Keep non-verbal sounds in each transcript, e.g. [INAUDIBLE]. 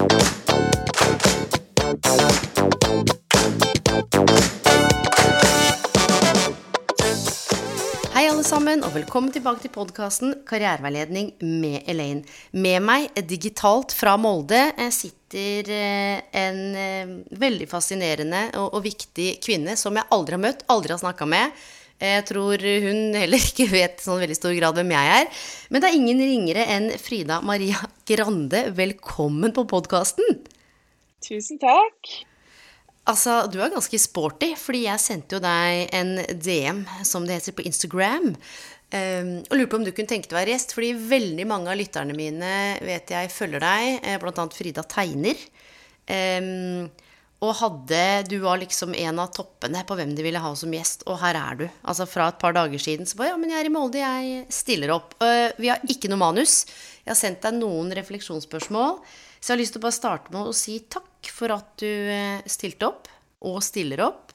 Hei, alle sammen, og velkommen tilbake til podkasten Karriereveiledning med Elaine. Med meg eh, digitalt fra Molde eh, sitter eh, en veldig fascinerende og viktig kvinne som jeg aldri har møtt, aldri har snakka med. Jeg tror hun heller ikke vet i sånn veldig stor grad hvem jeg er. Men det er ingen ringere enn Frida Maria Grande. Velkommen på podkasten. Tusen takk. Altså, du er ganske sporty, fordi jeg sendte jo deg en DM, som det heter på Instagram. Um, og lurte på om du kunne tenke deg å være gjest, fordi veldig mange av lytterne mine vet jeg følger deg, bl.a. blant annet Frida Tegner. Um, og hadde Du var liksom en av toppene på hvem de ville ha som gjest, og her er du. Altså fra et par dager siden så bare Ja, men jeg er i Molde, jeg stiller opp. Uh, vi har ikke noe manus. Jeg har sendt deg noen refleksjonsspørsmål. Så jeg har lyst til å bare starte med å si takk for at du eh, stilte opp, og stiller opp.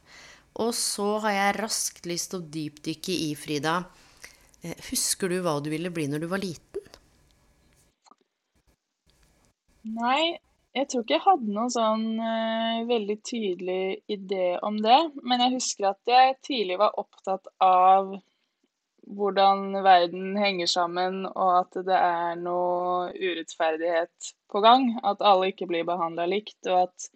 Og så har jeg raskt lyst til å dypdykke i, Frida. Eh, Husker du hva du ville bli når du var liten? Nei, jeg tror ikke jeg hadde noen sånn eh, veldig tydelig idé om det. Men jeg husker at jeg tidlig var opptatt av hvordan verden henger sammen, og at det er noe urettferdighet på gang. At alle ikke blir behandla likt, og at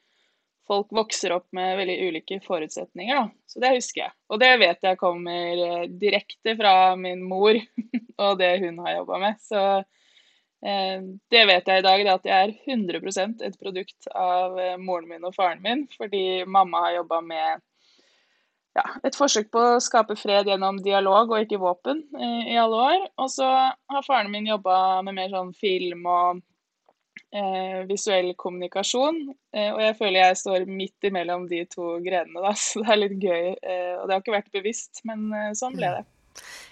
folk vokser opp med veldig ulike forutsetninger. Da. Så det husker jeg. Og det vet jeg kommer eh, direkte fra min mor [LAUGHS] og det hun har jobba med. Så det vet jeg i dag, at jeg er 100% et produkt av eh, moren min og faren min. Fordi mamma har jobba med ja, et forsøk på å skape fred gjennom dialog og ikke våpen eh, i alle år. Og så har faren min jobba med mer sånn film og eh, visuell kommunikasjon. Eh, og jeg føler jeg står midt imellom de to grenene, da, [LAUGHS] så det er litt gøy. Eh, og det har ikke vært bevisst, men eh, sånn ble det.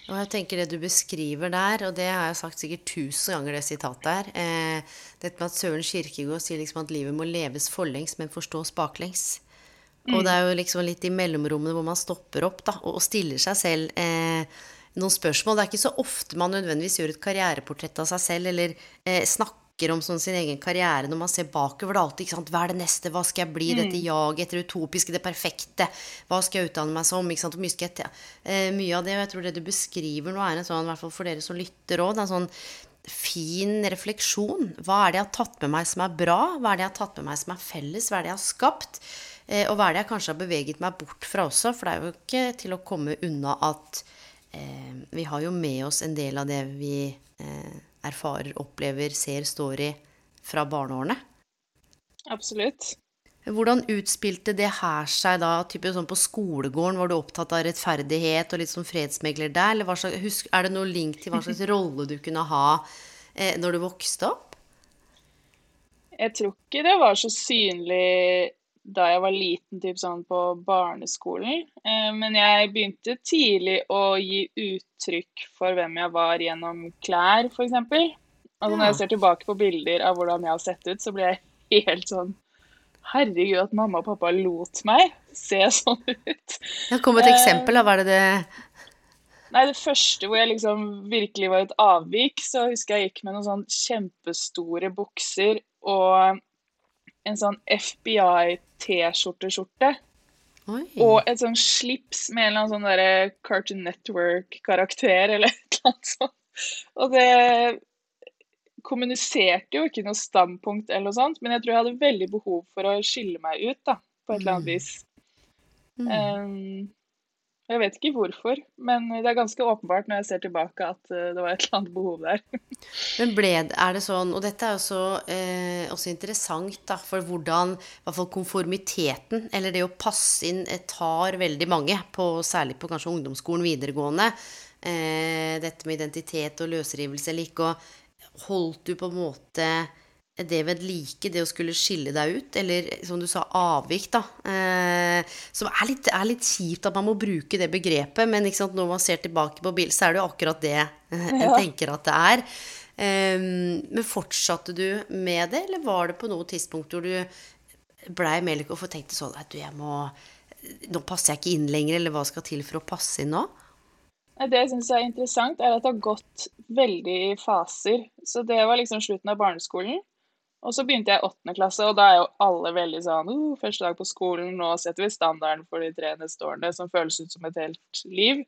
Og jeg tenker det du beskriver der, og det har jeg sagt sikkert tusen ganger, det sitatet her eh, Dette med at Søren Kirkegård sier liksom at livet må leves forlengs, men forstås baklengs. Og det er jo liksom litt i mellomrommene hvor man stopper opp da, og stiller seg selv eh, noen spørsmål. Det er ikke så ofte man nødvendigvis gjør et karriereportrett av seg selv, eller eh, snakker om sånn sin egen karriere når man ser bakover. Er alltid ikke sant, hva er det neste, hva skal jeg bli, dette jaget etter det utopiske, det perfekte. Hva skal jeg utdanne meg som? ikke sant, mye skal jeg til? Eh, mye av det, og jeg tror det du beskriver nå, er en sånn, i hvert fall for dere som lytter òg, en sånn fin refleksjon. Hva er det jeg har tatt med meg som er bra? Hva er det jeg har tatt med meg som er felles? Hva er det jeg har skapt? Eh, og hva er det jeg kanskje har beveget meg bort fra også? For det er jo ikke til å komme unna at eh, vi har jo med oss en del av det vi eh, erfarer, opplever, ser, står i fra barneårene. Absolutt. Hvordan utspilte det her seg da? Type sånn På skolegården var du opptatt av rettferdighet og litt sånn fredsmegler der? Eller slags, husk, er det noe link til hva slags [LAUGHS] rolle du kunne ha eh, når du vokste opp? Jeg tror ikke det var så synlig da jeg var liten, typ sånn på barneskolen. Eh, men jeg begynte tidlig å gi uttrykk for hvem jeg var gjennom klær, f.eks. Altså, Når jeg ser tilbake på bilder av hvordan jeg har sett ut, så blir jeg [LAUGHS] helt sånn Herregud, at mamma og pappa lot meg se sånn ut. Ja, kom et eksempel, da. Var det det Nei, det første hvor jeg liksom virkelig var et avvik, så husker jeg gikk med noen sånn kjempestore bukser og en sånn FBI-T-skjorte-skjorte. Og et sånn slips med en eller annen sånn derre Cartoon Network-karakter eller [LAUGHS] et eller annet sånt. Og det kommuniserte jo ikke noe standpunkt eller noe sånt, men jeg tror jeg hadde veldig behov for å skille meg ut, da, på et eller annet vis. Mm. Um, jeg vet ikke hvorfor, men det er ganske åpenbart når jeg ser tilbake at uh, det var et eller annet behov der. [LAUGHS] Men ble er det sånn, og dette er jo så, eh, også interessant, da, for hvordan hvert fall konformiteten, eller det å passe inn, eh, tar veldig mange, på, særlig på kanskje ungdomsskolen, videregående. eh, dette med identitet og løsrivelse eller ikke, og holdt du på en måte det ved like, det å skulle skille deg ut, eller som du sa, avvik, da. Eh, som er litt, er litt, kjipt at man må bruke det begrepet, men sant, når man ser tilbake på bildet, så er det jo akkurat det ja. en tenker at det er. Eh, men fortsatte du med det, eller var det på noe tidspunkt hvor du blei mer like og tenkte sånn at du, jeg må Nå passer jeg ikke inn lenger, eller hva skal til for å passe inn nå? Det jeg syns er interessant, er at det har gått veldig i faser. Så det var liksom slutten av barneskolen. Og så begynte jeg i åttende klasse, og da er jo alle veldig sånn oh, Første dag på skolen, nå setter vi standarden for de tre neste årene, som føles ut som et helt liv.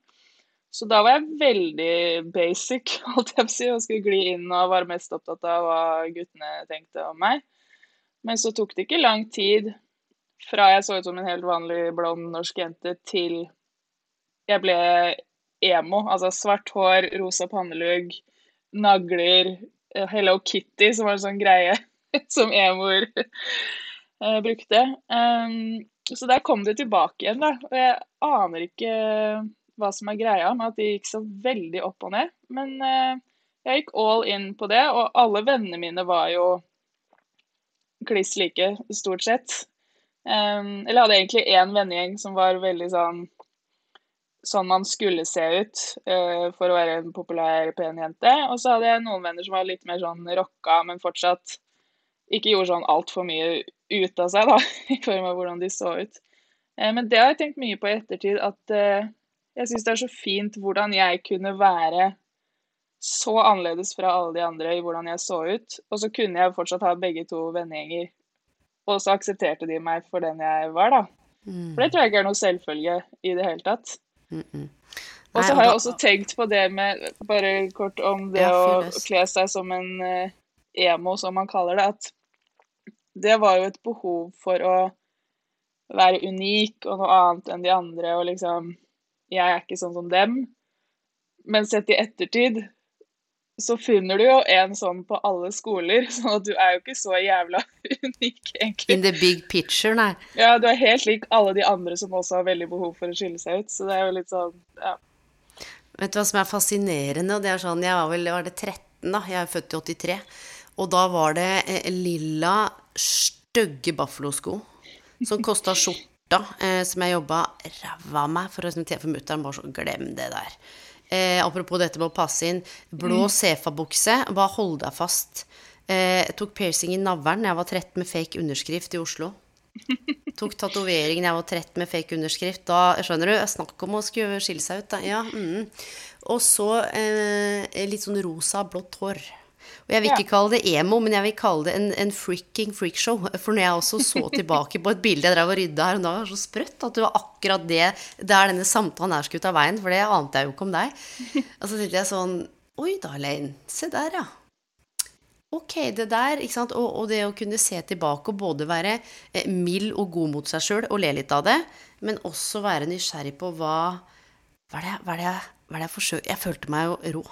Så da var jeg veldig basic, [LAUGHS] holdt jeg på å si, og skulle gli inn og var mest opptatt av hva guttene tenkte om meg. Men så tok det ikke lang tid fra jeg så ut som en helt vanlig blond norsk jente, til jeg ble emo. Altså svart hår, rosa pannelugg, nagler, Hello Kitty, som var en sånn greie [LAUGHS] som emoer uh, brukte. Så der kom det tilbake igjen, da. Og jeg aner ikke hva som er greia med at de gikk så veldig opp og ned. Men uh, jeg gikk all in på det, og alle vennene mine var jo kliss like, stort sett. Eller hadde egentlig én vennegjeng som var veldig sånn sånn man skulle se ut uh, for å være en populær, pen jente. Og så hadde jeg noen venner som var litt mer sånn rocka, men fortsatt ikke gjorde sånn altfor mye ut av seg, da, [LAUGHS] i form av hvordan de så ut. Eh, men det har jeg tenkt mye på i ettertid, at eh, jeg syns det er så fint hvordan jeg kunne være så annerledes fra alle de andre i hvordan jeg så ut. Og så kunne jeg fortsatt ha begge to vennegjenger, og så aksepterte de meg for den jeg var, da. Mm. For det tror jeg ikke er noe selvfølge i det hele tatt. Mm -mm. Og så har jeg også tenkt på det med, bare kort om det å kle seg som en uh, emo, som man kaller det, at det var jo et behov for å være unik og noe annet enn de andre, og liksom Jeg er ikke sånn som dem. Men sett i ettertid så finner du jo en sånn på alle skoler, [LAUGHS] sånn at du er jo ikke så jævla [LAUGHS] unik, egentlig. In the big picture, nei. Ja, du er helt lik alle de andre som også har veldig behov for å skille seg ut, så det er jo litt sånn, ja. Vet du hva som er fascinerende? Det er sånn, Jeg var vel var det 13, da. Jeg er født i 83. Og da var det eh, lilla, stygge Buffalo-sko som kosta skjorta, eh, som jeg jobba ræva av meg for å presentere for mutter'n. Bare så glem det der. Eh, apropos dette med å passe inn. Blå mm. Sefa-bukse. Bare hold deg fast. Eh, tok piercing i navlen jeg var 13 med fake underskrift i Oslo. Tok tatovering da jeg var 13 med fake underskrift. Da skjønner du, snakk om å skulle skille seg ut. Da. Ja, mm. Og så eh, litt sånn rosa, blått hår. Og jeg vil ikke kalle det emo, men jeg vil kalle det en, en freaking freakshow. For når jeg også så tilbake på et bilde jeg drev og rydda her, og da var det så sprøtt at det var akkurat det der denne samtalen her skulle av veien, for det ante jeg jo ikke om deg. Og så tenkte jeg sånn Oi da, Lane. Se der, ja. Ok, det der, ikke sant. Og, og, det å kunne se tilbake og både være eh, mild og god mot seg sjøl og le litt av det, men også være nysgjerrig på hva Hva er det, hva er det, hva er det jeg forsøker Jeg følte meg jo rå.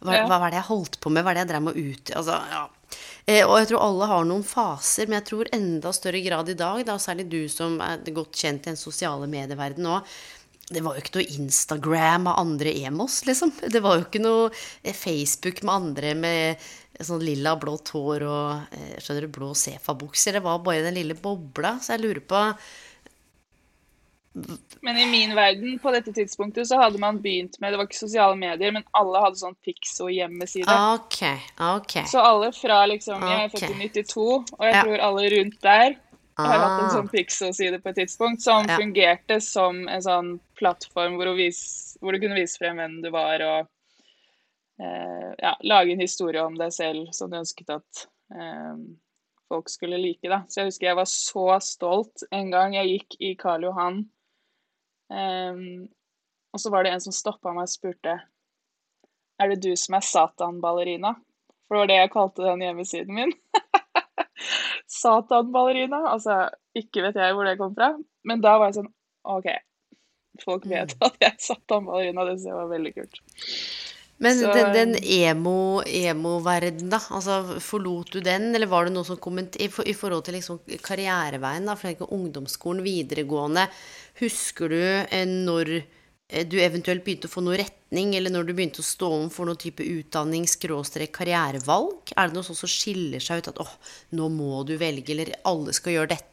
Hva, ja. hva var det jeg holdt på med? Hva er det jeg drev med ut altså, ja. eh, Og jeg tror alle har noen faser, men jeg tror enda større grad i dag, da, særlig du som er godt kjent i den sosiale medieverden òg, det var jo ikke noe Instagram av andre emos, liksom. Det var jo ikke noe eh, Facebook med andre med sånn lilla, blått hår og eh, skjønner du, blå Sefa-bukser. Det var bare den lille bobla. Så jeg lurer på men i min verden på dette tidspunktet så hadde man begynt med Det var ikke sosiale medier, men alle hadde sånn Pixo-hjemmeside. Okay, okay. Så alle fra liksom Jeg er født i 92, og jeg ja. tror alle rundt der har ah. hatt en sånn Pixo-side på et tidspunkt som ja. fungerte som en sånn plattform hvor, vis, hvor, du kunne vise frem hvem du var, og eh, ja, lage en historie om deg selv som du ønsket at eh, folk skulle like. da. Så jeg husker jeg var så stolt en gang jeg gikk i Karl Johan Um, og så var det en som stoppa meg og spurte er det du som er Satan-ballerina? For det var det jeg kalte den hjemmesiden min. [LAUGHS] Satan-ballerina. Altså, ikke vet jeg hvor det kom fra. Men da var jeg sånn OK, folk vet mm. at jeg er Satan-ballerina. Det synes jeg var veldig kult. Men så, den, den emo-verden, emo da. altså Forlot du den, eller var det noe som kom i, for, i forhold til liksom karriereveien? da, for Ungdomsskolen, videregående. Husker du eh, når eh, du eventuelt begynte å få noe retning, eller når du begynte å stå overfor noen type utdanning-karrierevalg? Er det noe sånt som skiller seg ut at åh, nå må du velge, eller alle skal gjøre dette?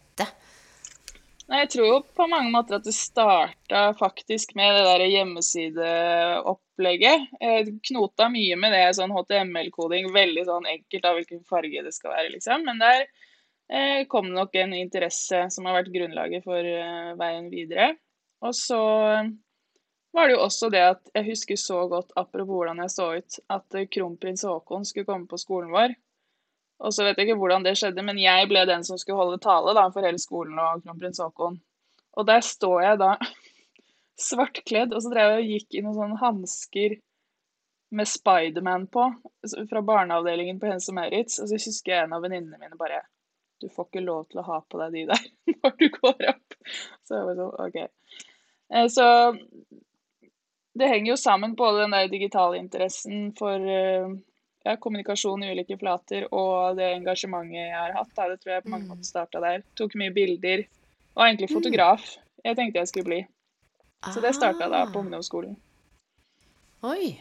Nei, Jeg tror jo på mange måter at det starta faktisk med det der hjemmesideopplegget. Jeg knota mye med det, sånn HTML-koding, veldig sånn enkelt av hvilken farge det skal være, liksom. Men der eh, kom nok en interesse som har vært grunnlaget for eh, veien videre. Og så var det jo også det at jeg husker så godt, apropos hvordan jeg så ut, at eh, kronprins Haakon skulle komme på skolen vår. Og så vet jeg ikke hvordan det skjedde, men jeg ble den som skulle holde tale da, for hele skolen og kronprins Haakon. Og der står jeg da [LAUGHS] svartkledd, og så drev jeg og gikk i noen sånne hansker med Spiderman på fra barneavdelingen på Hense Maurits. Og så husker jeg en av venninnene mine bare Du får ikke lov til å ha på deg de der [LAUGHS] når du går opp. Så jeg var sånn OK. Eh, så det henger jo sammen, både den der digitale interessen for eh, ja, kommunikasjon i ulike flater og det engasjementet jeg har hatt. Da. Det tror jeg på mange mm. måter starta der. Tok mye bilder. Og egentlig mm. fotograf. Jeg tenkte jeg skulle bli. Så det starta da på ah. ungdomsskolen. Oi.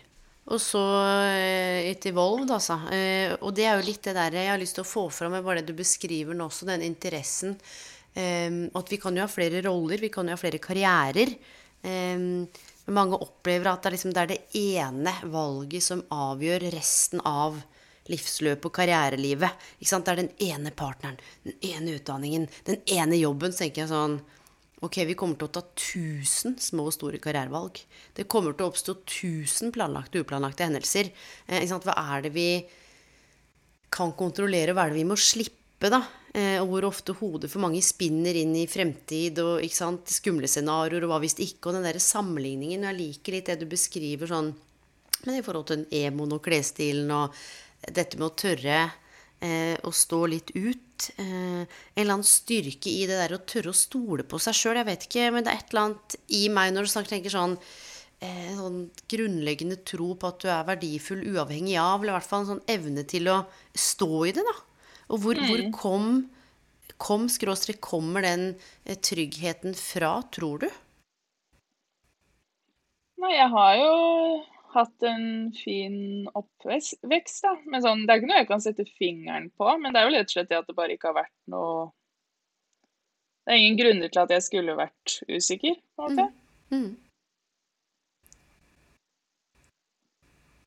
Og så eh, etter Volv, altså. Eh, og det er jo litt det der jeg har lyst til å få fram med bare det du beskriver nå også, den interessen. Eh, at vi kan jo ha flere roller, vi kan jo ha flere karrierer. Men mange opplever at det er, liksom, det er det ene valget som avgjør resten av livsløpet og karrierelivet. Det er den ene partneren, den ene utdanningen, den ene jobben. Så tenker jeg sånn Ok, vi kommer til å ta 1000 små og store karrierevalg. Det kommer til å oppstå 1000 planlagte og uplanlagte hendelser. Eh, Hva er det vi kan kontrollere, hva er det vi må slippe, da? Eh, og hvor ofte hodet for mange spinner inn i fremtid og ikke sant, skumle scenarioer og hva hvis ikke. Og den der sammenligningen. Jeg liker litt det du beskriver sånn men i forhold til emoen og klesstilen og dette med å tørre eh, å stå litt ut. Eh, en eller annen styrke i det der å tørre å stole på seg sjøl. Jeg vet ikke, men det er et eller annet i meg når du tenker sånn eh, sånn grunnleggende tro på at du er verdifull uavhengig av, eller i hvert fall en sånn evne til å stå i det, da. Og hvor, mm. hvor kom, kom skråstrek kommer den eh, tryggheten fra, tror du? Nei, jeg har jo hatt en fin oppvekst, da. Men sånn, det er ikke noe jeg kan sette fingeren på. Men det er jo rett og slett det at det bare ikke har vært noe Det er ingen grunner til at jeg skulle vært usikker, på en måte. Mm. Mm.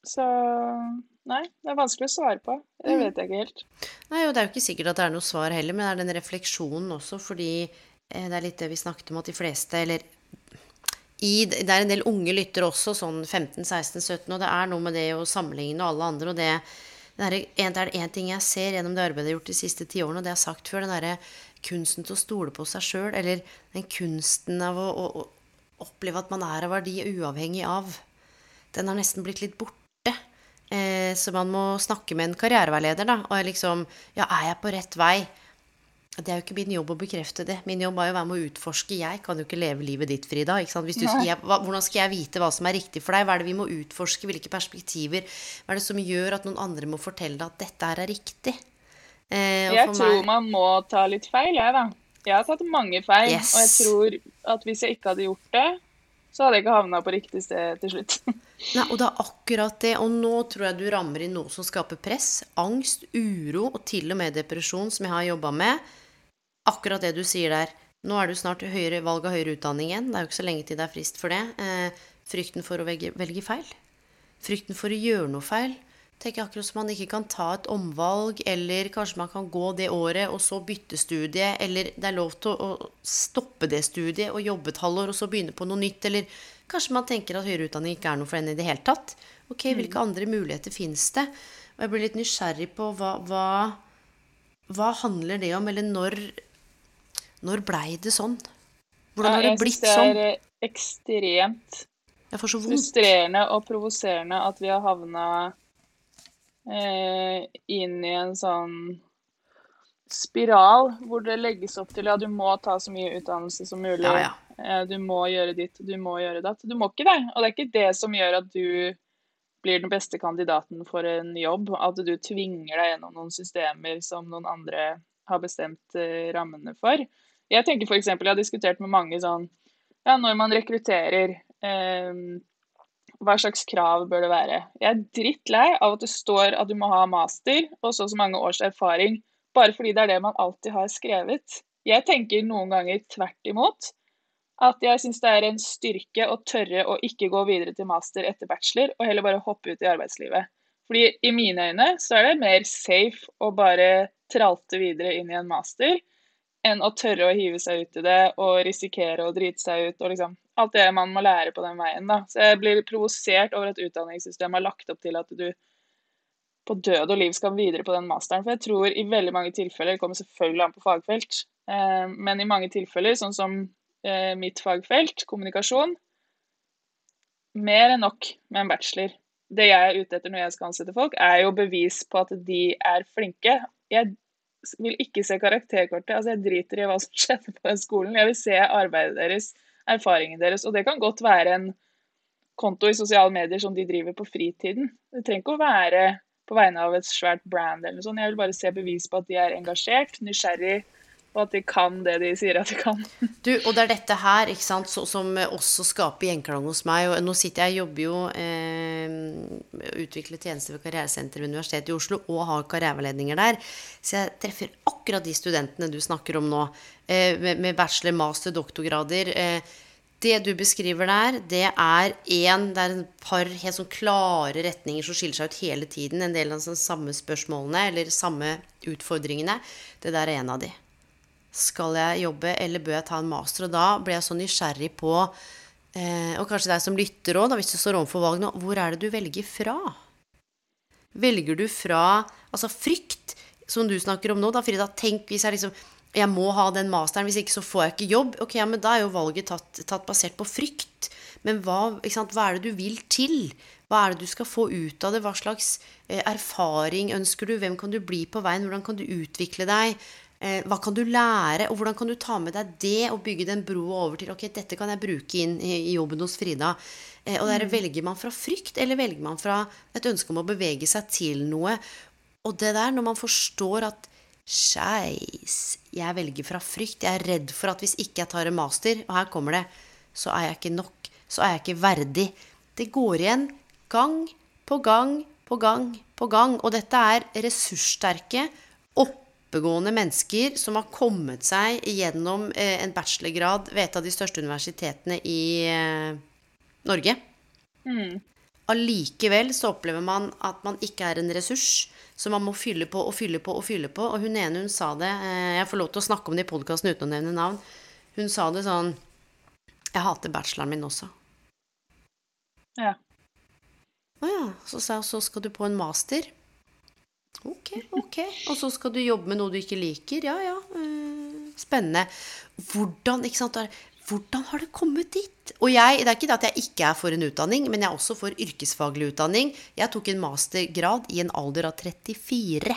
Så Nei, det er vanskelig å svare på. Det mm. vet jeg ikke helt. Nei, og det er jo ikke sikkert at det er noe svar heller, men det er den refleksjonen også, fordi eh, det er litt det vi snakket om at de fleste, eller i, det er en del unge lyttere også, sånn 15-16-17, og det er noe med det å sammenligne alle andre. og det, det er, en, det én ting jeg ser gjennom det arbeidet jeg har gjort de siste ti årene, og det jeg har sagt før, den derre kunsten til å stole på seg sjøl, eller den kunsten av å, å, å, oppleve at man er av verdi uavhengig av, den har nesten blitt litt borte. Eh, så man må snakke med en karriereveileder, da. Og liksom Ja, er jeg på rett vei? Det er jo ikke min jobb å bekrefte det. Min jobb er jo å være med å utforske. Jeg kan jo ikke leve livet ditt, Frida. Du, jeg, hva, hvordan skal jeg vite hva som er riktig for deg? Hva er det vi må utforske? Hvilke perspektiver? Hva er det som gjør at noen andre må fortelle deg at dette her er riktig? Eh, jeg tror meg... man må ta litt feil, jeg, da. Jeg har tatt mange feil. Yes. Og jeg tror at hvis jeg ikke hadde gjort det, så hadde jeg ikke havna på riktig sted til slutt. [LAUGHS] Nei, og det er akkurat det. Og nå tror jeg du rammer inn noe som skaper press. Angst, uro og til og med depresjon, som jeg har jobba med. Akkurat det du sier der. Nå er det jo snart høyere, valg av høyere utdanning igjen. Det er jo ikke så lenge til det er frist for det. Eh, frykten for å velge, velge feil. Frykten for å gjøre noe feil tenker akkurat som man ikke kan ta et omvalg, eller kanskje man kan gå det året og så bytte studie, eller det er lov til å stoppe det studiet og jobbe et halvår og så begynne på noe nytt, eller kanskje man tenker at høyere utdanning ikke er noe for en i det hele tatt. Ok, mm. hvilke andre muligheter fins det? Og jeg blir litt nysgjerrig på hva, hva, hva handler det om, eller når, når blei det sånn? Hvordan har det blitt sånn? Jeg syns det er ekstremt frustrerende og provoserende at vi har havna eh, inn i en sånn spiral hvor det legges opp til ja, du må ta så mye utdannelse som mulig. Ja, ja. Eh, du må gjøre ditt, du må gjøre datt. Du må ikke det. Og det er ikke det som gjør at du blir den beste kandidaten for en jobb. At du tvinger deg gjennom noen systemer som noen andre har bestemt uh, rammene for. Jeg tenker f.eks. jeg har diskutert med mange sånn ja, når man rekrutterer eh, hva slags krav bør det være? Jeg er drittlei av at det står at du må ha master og så og så mange års erfaring, bare fordi det er det man alltid har skrevet. Jeg tenker noen ganger tvert imot. At jeg syns det er en styrke å tørre å ikke gå videre til master etter bachelor, og heller bare hoppe ut i arbeidslivet. Fordi i mine øyne så er det mer safe å bare tralte videre inn i en master enn å tørre å hive seg ut i det og risikere å drite seg ut og liksom alt det man må lære på den veien. da. Så jeg blir provosert over at utdanningssystemet har lagt opp til at du på død og liv skal videre på den masteren. For jeg tror i veldig mange tilfeller, det kommer selvfølgelig an på fagfelt, eh, men i mange tilfeller, sånn som eh, mitt fagfelt, kommunikasjon, mer enn nok med en bachelor. Det jeg er ute etter når jeg skal ansette folk, er jo bevis på at de er flinke. Jeg vil ikke se karakterkortet. altså Jeg driter i hva som [LAUGHS] skjedde på den skolen. Jeg vil se arbeidet deres, erfaringen deres. Og det kan godt være en konto i sosiale medier som de driver på fritiden. Det trenger ikke å være på vegne av et svært brand eller noe sånt. Jeg vil bare se bevis på at de er engasjert, nysgjerrig og at de kan det de sier at de kan. [LAUGHS] Du, og det er dette her ikke sant, som også skaper gjenklang hos meg. og Nå sitter jeg og jobber jo eh, utvikler tjenester ved Karrieresenteret ved Universitetet i Oslo og har karriereveiledninger der. Så jeg treffer akkurat de studentene du snakker om nå, eh, med, med, bachelor, master, doktorgrader. Eh, det du beskriver der, det er en, det er en par helt sånn klare retninger som skiller seg ut hele tiden. En del av de samme spørsmålene eller samme utfordringene. Det der er en av de. Skal jeg jobbe, eller bør jeg ta en master? Og da ble jeg så nysgjerrig på eh, Og kanskje deg som lytter òg, hvis du står overfor valg nå. Hvor er det du velger fra? Velger du fra altså frykt, som du snakker om nå, da, Frida? Tenk hvis jeg liksom jeg må ha den masteren, hvis ikke så får jeg ikke jobb. Ok, ja, men Da er jo valget tatt, tatt basert på frykt. Men hva, hva, er det du vil til? Hva er det du skal få ut av det? Hva slags eh, erfaring ønsker du? Hvem kan du bli på veien? Hvordan kan du utvikle deg? Eh, hva kan du lære, og hvordan kan du ta med deg det og bygge den broa over til ok, dette kan jeg bruke inn i, i jobben hos Frida. Eh, og der mm. Velger man fra frykt, eller velger man fra et ønske om å bevege seg til noe? Og det der, når man forstår at Skeis, jeg velger fra frykt. Jeg er redd for at hvis ikke jeg tar en master, og her kommer det, så er jeg ikke nok. Så er jeg ikke verdig. Det går igjen gang på gang på gang på gang. Og dette er ressurssterke, oppegående mennesker som har kommet seg gjennom eh, en bachelorgrad ved et av de største universitetene i eh, Norge. Mm. Allikevel så opplever man at man ikke er en ressurs, så man må fylle på og fylle på og fylle på. Og hun ene, hun sa det eh, Jeg får lov til å snakke om det i podkasten uten å nevne navn. Hun sa det sånn Jeg hater bacheloren min også. Ja. Å ja. Så sa jeg så skal du på en master. Ok, ok. Og så skal du jobbe med noe du ikke liker. Ja, ja. Eh, spennende. Hvordan, ikke sant? Hvordan har det kommet dit? Og jeg, Det er ikke det at jeg ikke er for en utdanning, men jeg er også for yrkesfaglig utdanning. Jeg tok en mastergrad i en alder av 34.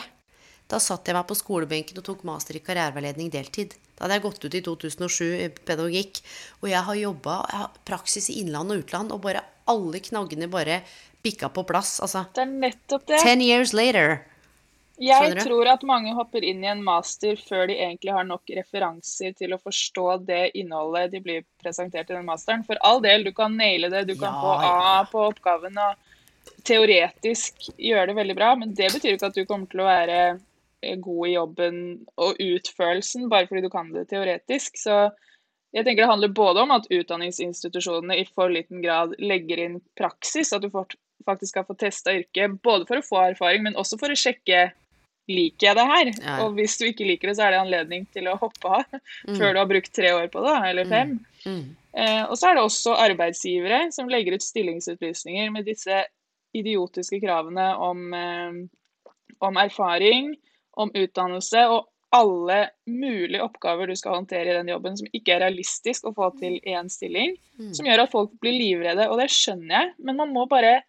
Da satt jeg meg på skolebenken og tok master i karriereveiledning deltid. Da hadde jeg gått ut i 2007 i pedagogikk. Og jeg har jobba praksis i innland og utland, og bare alle knaggene bare bikka på plass. Altså, det er nettopp det. Ten years later. Jeg tror at mange hopper inn i en master før de egentlig har nok referanser til å forstå det innholdet de blir presentert i den masteren. For all del, du kan naile det, du kan ja, få A på oppgaven og teoretisk gjøre det veldig bra, men det betyr ikke at du kommer til å være eh, god i jobben og utførelsen bare fordi du kan det teoretisk. Så jeg tenker det handler både om at utdanningsinstitusjonene i for liten grad legger inn praksis, at du faktisk skal få testa yrket, både for å få erfaring, men også for å sjekke liker jeg det her? Ja. Og hvis du ikke liker det, så er det anledning til å hoppe av mm. før du har brukt tre år på det, eller fem. Mm. Mm. Eh, og så er det også arbeidsgivere som legger ut stillingsutlysninger med disse idiotiske kravene om, eh, om erfaring, om utdannelse og alle mulige oppgaver du skal håndtere i den jobben som ikke er realistisk å få til i én stilling, mm. som gjør at folk blir livredde. Og det skjønner jeg, men man må bare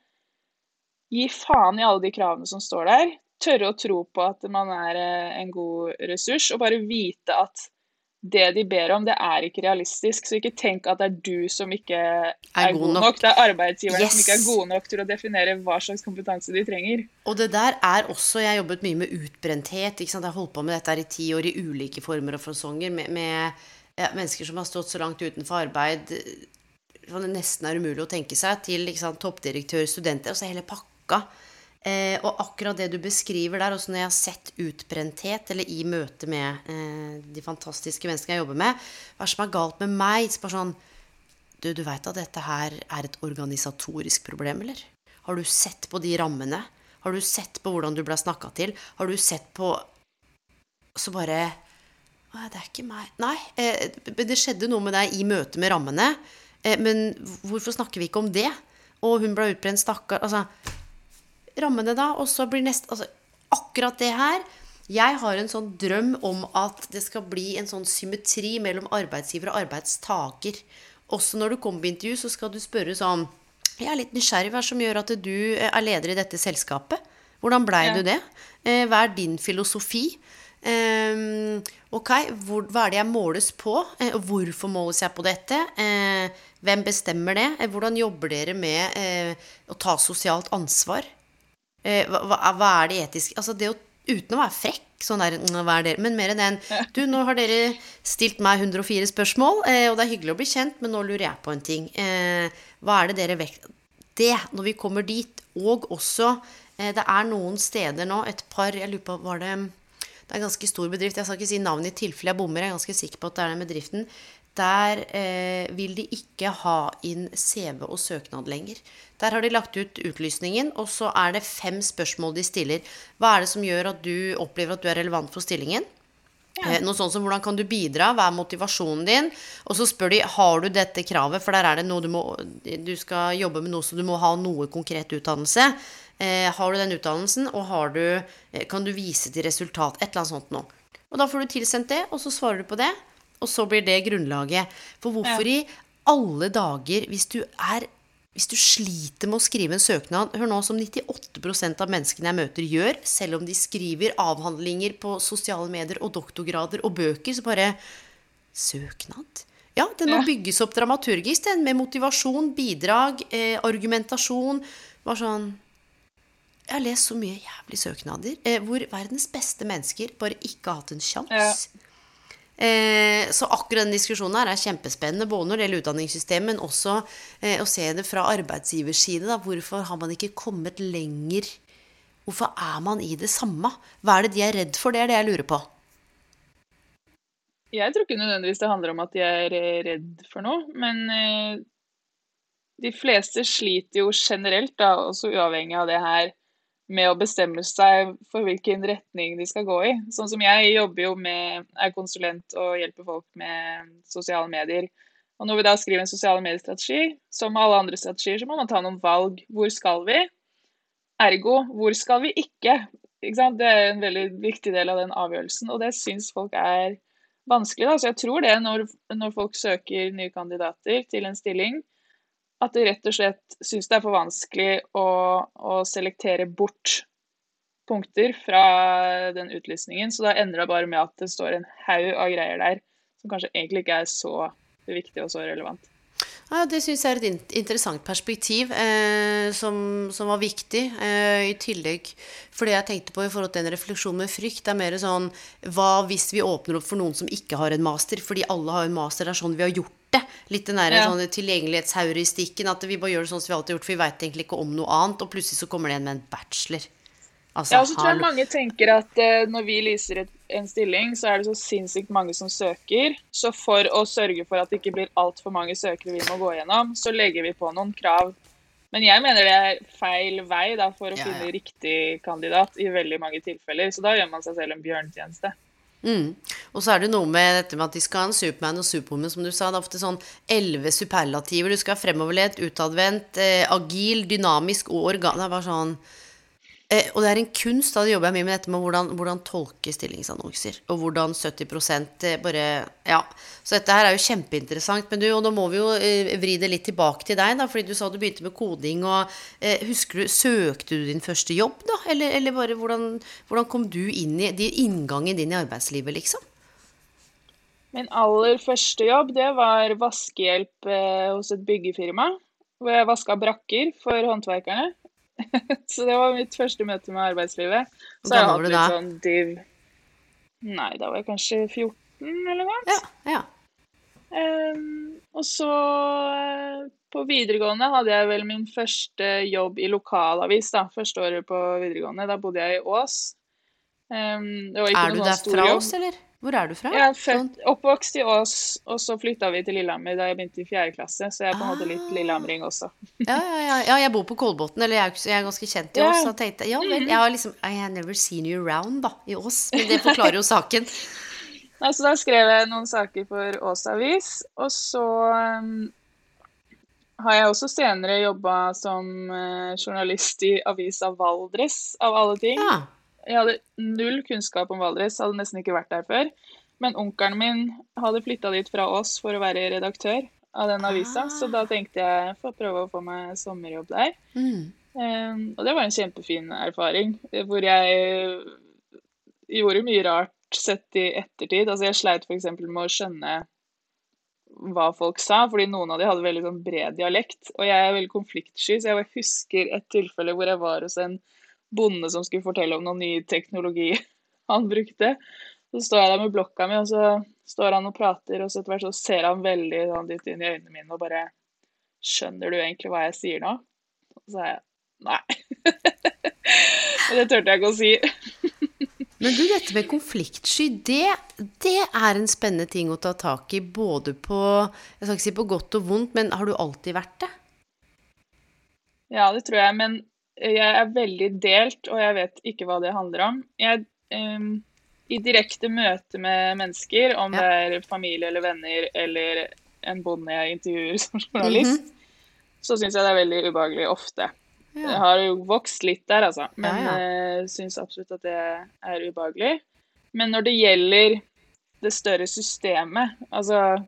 gi faen i alle de kravene som står der tørre å tro på at man er eh, en god ressurs, og bare vite at det de ber om, det er ikke realistisk. Så ikke tenk at det er du som ikke er, er god, god nok. nok. Det er arbeidsgiverne yes. som ikke er gode nok til å definere hva slags kompetanse de trenger. Og det der er også Jeg har jobbet mye med utbrenthet. Jeg har holdt på med dette her i ti år i ulike former og fasonger. Med, med ja, mennesker som har stått så langt utenfor arbeid det nesten er umulig å tenke seg, til sant, toppdirektør, studenter, altså hele pakka. Eh, og akkurat det du beskriver der, også når jeg har sett utbrenthet, eller i møte med eh, de fantastiske menneskene jeg jobber med Hva som er galt med meg? Bare sånn Du, du veit at dette her er et organisatorisk problem, eller? Har du sett på de rammene? Har du sett på hvordan du ble snakka til? Har du sett på Så bare Nei, det er ikke meg. Nei, eh, det skjedde noe med deg i møte med rammene. Eh, men hvorfor snakker vi ikke om det? Og hun ble utbrent, stakkar. Altså, rammene, da. Og så blir neste Altså, akkurat det her. Jeg har en sånn drøm om at det skal bli en sånn symmetri mellom arbeidsgiver og arbeidstaker. Også når du kommer på intervju, så skal du spørre sånn Jeg er litt nysgjerrig. Hva som gjør at du er leder i dette selskapet? Hvordan blei ja. du det? Eh, hva er din filosofi? Um, ok, hvor, hva er det jeg måles på? Uh, hvorfor måles jeg på dette? Uh, hvem bestemmer det? Hvordan jobber dere med å ta sosialt ansvar? Hva, hva, er det etiske Altså det å Uten å være frekk, sånn der, hva er det? men mer enn den Du, nå har dere stilt meg 104 spørsmål, og det er hyggelig å bli kjent, men nå lurer jeg på en ting. hva er det dere vekt... Det, når vi kommer dit, og også Det er noen steder nå, et par Jeg lurer på Var det det er en ganske stor bedrift. Jeg skal ikke si navnet i tilfelle jeg bommer. Jeg er ganske sikker på at det er den bedriften. Der eh, vil de ikke ha inn CV og søknad lenger. Der har de lagt ut utlysningen, og så er det fem spørsmål de stiller. Hva er det som gjør at du opplever at du er relevant for stillingen? Ja. Eh, noe sånt som hvordan kan du bidra, hva er motivasjonen din? Og så spør de har du dette kravet, for der er det noe du må Du skal jobbe med noe så du må ha noe konkret utdannelse. Eh, har du den utdannelsen, og du, eh, kan du vise til resultat? Et eller annet sånt noe. Og da får du tilsendt det, og så svarer du på det. Og så blir det grunnlaget. For hvorfor ja. i alle dager, hvis du er hvis du sliter med å skrive en søknad Hør nå, som 98% av menneskene jeg møter, gjør, selv om de skriver avhandlinger på sosiale medier og doktorgrader og bøker, så bare Søknad? Ja, den må bygges opp dramaturgisk, den, med motivasjon, bidrag, eh, argumentasjon. Bare sånn jeg har lest så mye jævlig søknader eh, hvor verdens beste mennesker bare ikke har hatt en sjanse. Ja. Eh, så akkurat den diskusjonen her er kjempespennende, både når det gjelder utdanningssystemet, men også eh, å se det fra arbeidsgivers side. Da. Hvorfor har man ikke kommet lenger? Hvorfor er man i det samme? Hva er det de er redd for? Det er det jeg lurer på. Jeg tror ikke nødvendigvis det handler om at de er eh, redd for noe, men eh, de fleste sliter jo generelt, da, også uavhengig av det her, med å bestemme seg for hvilken retning de skal gå i. Sånn som jeg jobber jo med, er konsulent og hjelper folk med sosiale medier. Og når vi da skriver en sosiale mediestrategi, som alle andre strategier, så må man ta noen valg. Hvor skal vi? Ergo, hvor skal vi ikke? ikke det er en veldig viktig del av den avgjørelsen, og det syns folk er vanskelig. Da. Så jeg tror det når, når folk søker nye kandidater til en stilling, at de rett og slett syns det er for vanskelig å, å, selektere bort punkter fra den utlysningen. Så da ender det bare med at det står en haug av greier der som kanskje egentlig ikke er så viktig og så relevant. Ja, Det syns jeg er et interessant perspektiv eh, som, som, var viktig. Eh, I tillegg For det jeg tenkte på i forhold til en refleksjon med frykt, er mer sånn Hva hvis vi åpner opp for noen som ikke har en master? Fordi alle har en master. Det er sånn vi har gjort det. Litt den der ja. sånn tilgjengelighetsheuristikken. At vi bare gjør det sånn som vi alltid har gjort, for vi veit egentlig ikke om noe annet. Og plutselig så kommer det en med en bachelor. Altså, ja, og så tror jeg mange tenker at uh, når vi lyser et, en stilling, så er det så sinnssykt mange som søker. Så for å sørge for at det ikke blir altfor mange søkere vi må gå gjennom, så legger vi på noen krav. Men jeg mener det er feil vei da, for å ja, finne ja. riktig kandidat i veldig mange tilfeller. Så da gjør man seg selv en bjørnetjeneste. Mm. Og så er det noe med dette med at de skal ha en Supermann og Superwoman, som du sa. Det er ofte sånn elleve superlativer. Du skal ha fremoverlent, utadvendt, eh, agil, dynamisk og organ... Det er bare sånn Eh, og det er en kunst, da jobber jeg mye med dette med hvordan, hvordan tolke stillingsannonser. Og hvordan 70 eh, bare Ja. Så dette her er jo kjempeinteressant. Men du, og nå må vi jo eh, vri det litt tilbake til deg, da. Fordi du sa du begynte med koding. Og eh, husker du Søkte du din første jobb, da? Eller, eller bare hvordan, hvordan, kom du inn i de inngangen din i arbeidslivet, liksom? Min aller første jobb, det var vaskehjelp eh, hos et byggefirma. Hvor jeg vaska brakker for håndverkerne. [LAUGHS] så det var mitt første møte med arbeidslivet. Så har jeg hatt litt da? sånn div Nei, da var jeg kanskje 14 eller noe. Ja, ja. Um, Og så eh, på videregående hadde jeg vel min første jobb i lokalavis, da. Første året på videregående. Da bodde jeg i Ås. Um, er du der fra Ås, eller? Hvor er du fra? Jeg er født, oppvokst i Ås, og så flytta vi til Lillehammer da jeg begynte i fjerde klasse. Så jeg er på en måte litt ah. lillehamring også. ja, ja, ja, ja, jeg bor på Kolbotn, eller jeg er, jeg er ganske kjent i Ås. Så tenkte ja vel, jeg har liksom I have never seen you around, da, i Ås. Men det forklarer jo [LAUGHS] saken. altså, da skrev jeg noen saker for Ås Avis, og så um, har jeg også senere jobba som uh, journalist i avisa Valdres, av alle ting. Ja. Jeg hadde null kunnskap om Valdres, hadde nesten ikke vært der før. Men onkelen min hadde flytta dit fra oss for å være redaktør av den avisa, ah. så da tenkte jeg få prøve å få meg sommerjobb der. Mm. Um, og det var en kjempefin erfaring, hvor jeg gjorde mye rart sett i ettertid. Altså jeg sleit f.eks. med å skjønne hva folk sa, fordi noen av de hadde veldig sånn bred dialekt. Og jeg er veldig konfliktsky, så jeg husker et tilfelle hvor jeg var hos en bonde som skulle fortelle om noen ny teknologi [LAUGHS] han brukte. Så står jeg der med blokka mi, og så står han og prater, og så etter hvert så ser han veldig sånn dypt inn i øynene mine og bare Skjønner du egentlig hva jeg sier nå? Og så sa jeg nei. [LAUGHS] og det turte jeg ikke å si. [LAUGHS] Men du, dette med konfliktsky, det, det, er en spennende ting å ta tak i. Både på Jeg skal ikke si på godt og vondt, men har du alltid vært det? Ja, det tror jeg. Men jeg er veldig delt, og jeg vet ikke hva det handler om. Jeg, um, I direkte møte med mennesker, om ja. det er familie eller venner eller en bonde jeg intervjuer [LAUGHS] som journalist, mm -hmm. så syns jeg det er veldig ubehagelig ofte. Ja. Jeg har jo vokst litt der, altså, men ja, ja. Uh, syns absolutt at det er ubehagelig. Men når det gjelder det større systemet, altså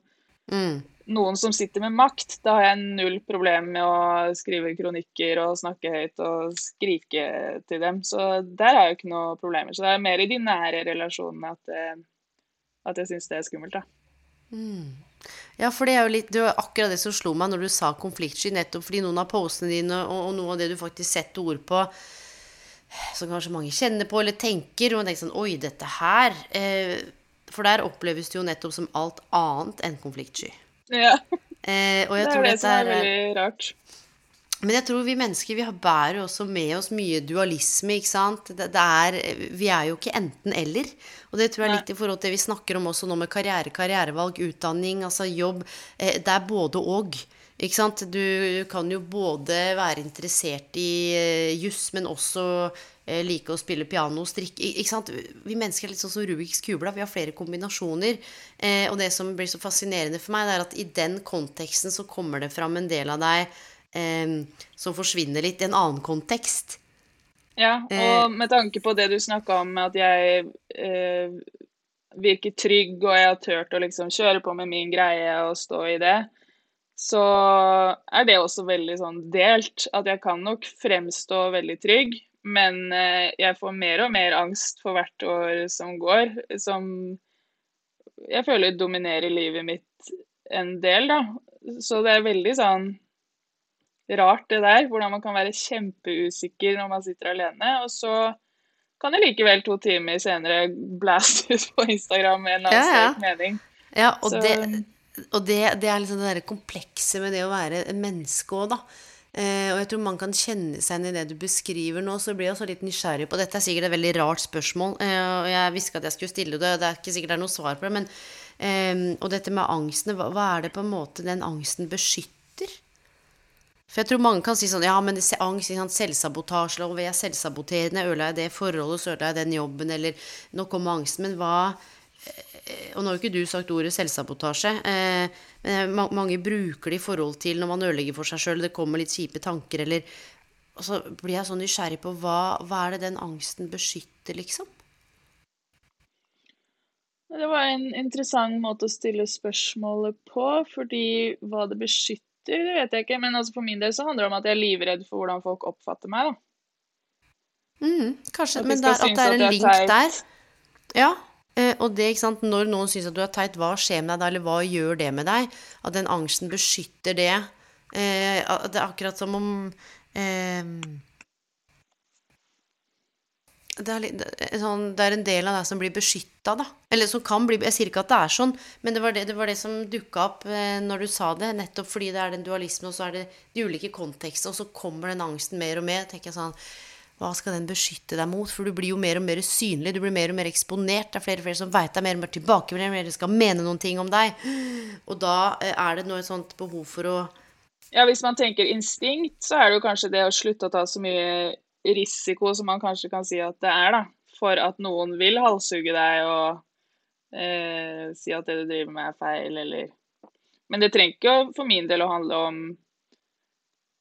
mm noen som sitter med makt, da har jeg null problem med å skrive kronikker og snakke høyt og skrike til dem. Så der har jeg ikke noe problemer. Så det er mer i de nære relasjonene at, eh, at jeg syns det er skummelt, da. Mm. Ja, for det er jo litt Det var akkurat det som slo meg når du sa konfliktsky, nettopp fordi noen av postene dine og, og noe av det du faktisk setter ord på, som kanskje mange kjenner på eller tenker, og tenker sånn Oi, dette her eh, For der oppleves det jo nettopp som alt annet enn konfliktsky. Ja. Eh, det er det som er, er veldig rart. Men jeg tror vi mennesker vi bærer også med oss mye dualisme. ikke sant? Det, det er, vi er jo ikke enten-eller. Og det tror jeg er litt i forhold til det vi snakker om også nå med karriere, karrierevalg, utdanning, altså jobb. Eh, det er både og. Ikke sant? Du kan jo både være interessert i eh, juss, men også like å spille piano, strikke ikke sant? Vi mennesker er litt sånn som Rubiks kubla. Vi har flere kombinasjoner. Eh, og det som blir så fascinerende for meg, det er at i den konteksten så kommer det fram en del av deg eh, som forsvinner litt i en annen kontekst. Ja, og eh. med tanke på det du snakka om, at jeg eh, virker trygg, og jeg har turt å liksom kjøre på med min greie og stå i det, så er det også veldig sånn delt. At jeg kan nok fremstå veldig trygg, men eh, jeg får mer og mer angst for hvert år som går, som jeg føler dominerer livet mitt en del, da. Så det er veldig sånn rart det der, hvordan man kan være kjempeusikker når man sitter alene. Og så kan jeg likevel to timer senere blastes på Instagram med en annen ja, ja. mening. Ja, og, det, og det, det, er liksom det derre komplekse med det å være menneske òg, da. Eh, og jeg tror man kan kjenne seg igjen i det du beskriver nå. Så blir jeg også litt nysgjerrig på Dette er sikkert et veldig rart spørsmål, eh, og jeg visste at jeg skulle stille det. Det er ikke sikkert det er noe svar på det. Men, eh, og dette med angsten, hva, hva, er det på en måte den angsten beskytter? For jeg tror mange kan si sånn Ja, men angst, selvsabotasje, og ved selvsaboterende ødela jeg det forholdet, så ødela jeg den jobben, eller nå kommer angsten. Men hva og nå har jo ikke du sagt ordet selvsabotasje. Eh, mange bruker det i forhold til når man ødelegger for seg sjøl, det kommer litt kjipe tanker, eller Og så blir jeg så nysgjerrig på hva, hva er det den angsten beskytter, liksom? Det var en interessant måte å stille spørsmålet på, fordi hva det beskytter, det vet jeg ikke. Men altså for min del så handler det om at jeg er livredd for hvordan folk oppfatter meg, da. Mm, kanskje, men der, at det er en link der. Ja, og det, ikke sant, når noen syns at du er teit, hva skjer med deg da, eller hva gjør det med deg? At den angsten beskytter det. Eh, det er akkurat som om eh, det er, litt, sånn, det er en del av deg som blir beskytta, da. Eller som kan bli Jeg sier ikke at det er sånn, men det var det, det, var det som dukka opp eh, når du sa det. Nettopp fordi det er den dualismen, og så er det de ulike kontekstene, og så kommer den angsten mer og mer. tenker jeg sånn hva skal den beskytte deg mot? For du blir jo mer og mer synlig, du blir mer og mer eksponert. Det er flere og flere som veit deg mer og mer tilbake, mer og mer skal mene noen ting om deg. Og da eh, er det noe sånt behov for å Ja, hvis man tenker instinkt, så er det jo kanskje det å slutte å ta så mye risiko som man kanskje kan si at det er, da. For at noen vil halshugge deg og eh, si at det du driver med er feil, eller Men det trenger ikke for min del å handle om,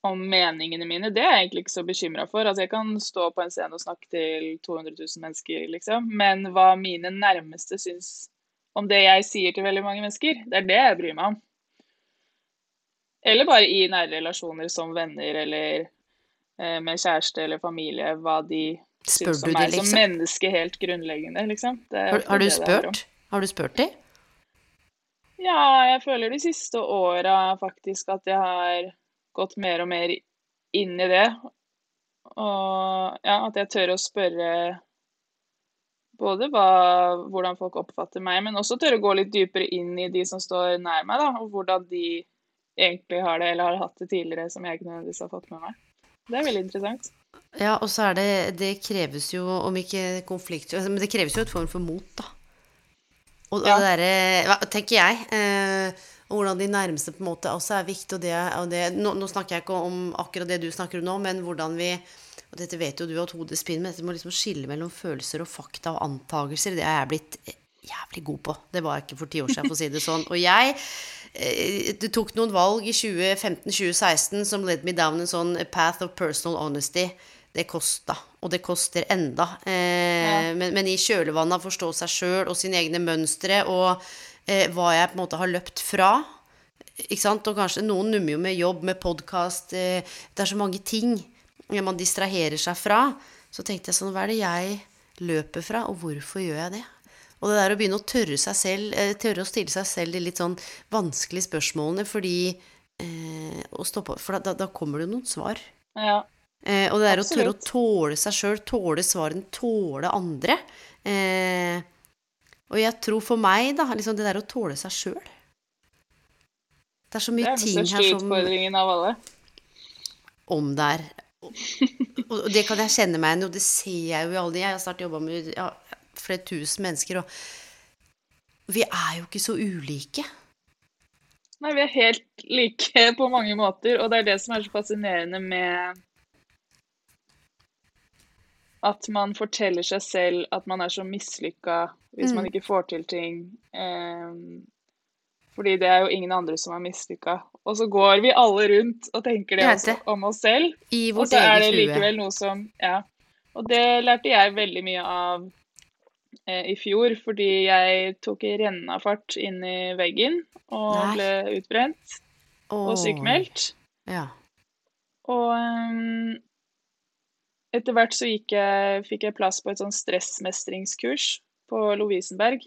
om meningene mine. Det er jeg egentlig ikke så bekymra for. Altså, jeg kan stå på en scene og snakke til 200 000 mennesker, liksom. Men hva mine nærmeste syns om det jeg sier til veldig mange mennesker, det er det jeg bryr meg om. Eller bare i nære relasjoner som venner eller Eh, med kjæreste eller familie hva de syns om meg liksom? som menneske helt grunnleggende, liksom. Har, har, du spurt? Har du spurt dem? Ja, jeg føler de siste åra faktisk at jeg har gått mer og mer inn i det. Og ja, at jeg tør å spørre både hva, hvordan folk oppfatter meg, men også tør å gå litt dypere inn i de som står nær meg, da, og hvordan de egentlig har det, eller har hatt det tidligere, som jeg ikke nødvendigvis har fått med meg. Det er veldig interessant. Ja, og så er det Det kreves jo, om ikke konflikt Men det kreves jo et form for mot, da. Og, ja. det derre Tenker jeg. Eh, og hvordan de nærmeste på en måte også er viktig. Og det, og det nå, nå, snakker jeg ikke om akkurat det du snakker om nå, men hvordan vi Og dette vet jo du at hodet spinner, men dette må liksom skille mellom følelser og fakta og antagelser. Det har jeg blitt jævlig god på. Det var jeg ikke for ti år siden, for å si det sånn. Og jeg det tok noen valg i 2015-2016 som led me down en sånn path of personal honesty. Det kosta, og det koster enda. Eh, ja. men, men, i kjølvannet av å forstå seg sjøl og sine egne mønstre og eh, hva jeg på en måte har løpt fra ikke sant? Og kanskje noen nummer jo med jobb, med podkast eh, Det er så mange ting man distraherer seg fra. Så tenkte jeg sånn Hva er det jeg løper fra, og hvorfor gjør jeg det? Og det der å begynne å tørre, seg selv, eh, tørre å stille seg selv de litt sånn vanskelige spørsmålene, fordi eh, stoppe, For da, da, kommer det jo noen svar. Ja. Eh, og det der Absolutt. å tørre å tåle seg sjøl, tåle svarene, tåle andre. Eh, og jeg tror for meg, da, liksom det der å tåle seg sjøl Det er så mye ting her som Det er den største utfordringen av alle. Om det er og det kan jeg kjenne meg igjen i, og det ser jeg jo i alle de Jeg har snart jobba med ja, flere tusen mennesker, og vi er jo ikke så ulike. Nei, vi er helt like på mange måter, og det er det som er så fascinerende med at man forteller seg selv at man er så mislykka hvis mm. man ikke får til ting. Um, fordi det er jo ingen andre som er mislykka. Og så går vi alle rundt og tenker det også om oss selv. og så er det likevel noe som Ja. Og det lærte jeg veldig mye av eh, i fjor fordi jeg tok rennafart inn i veggen og Nei. ble utbrent oh. og sykemeldt. Ja. Og um, etter hvert så jeg, fikk jeg plass på et sånn stressmestringskurs på Lovisenberg,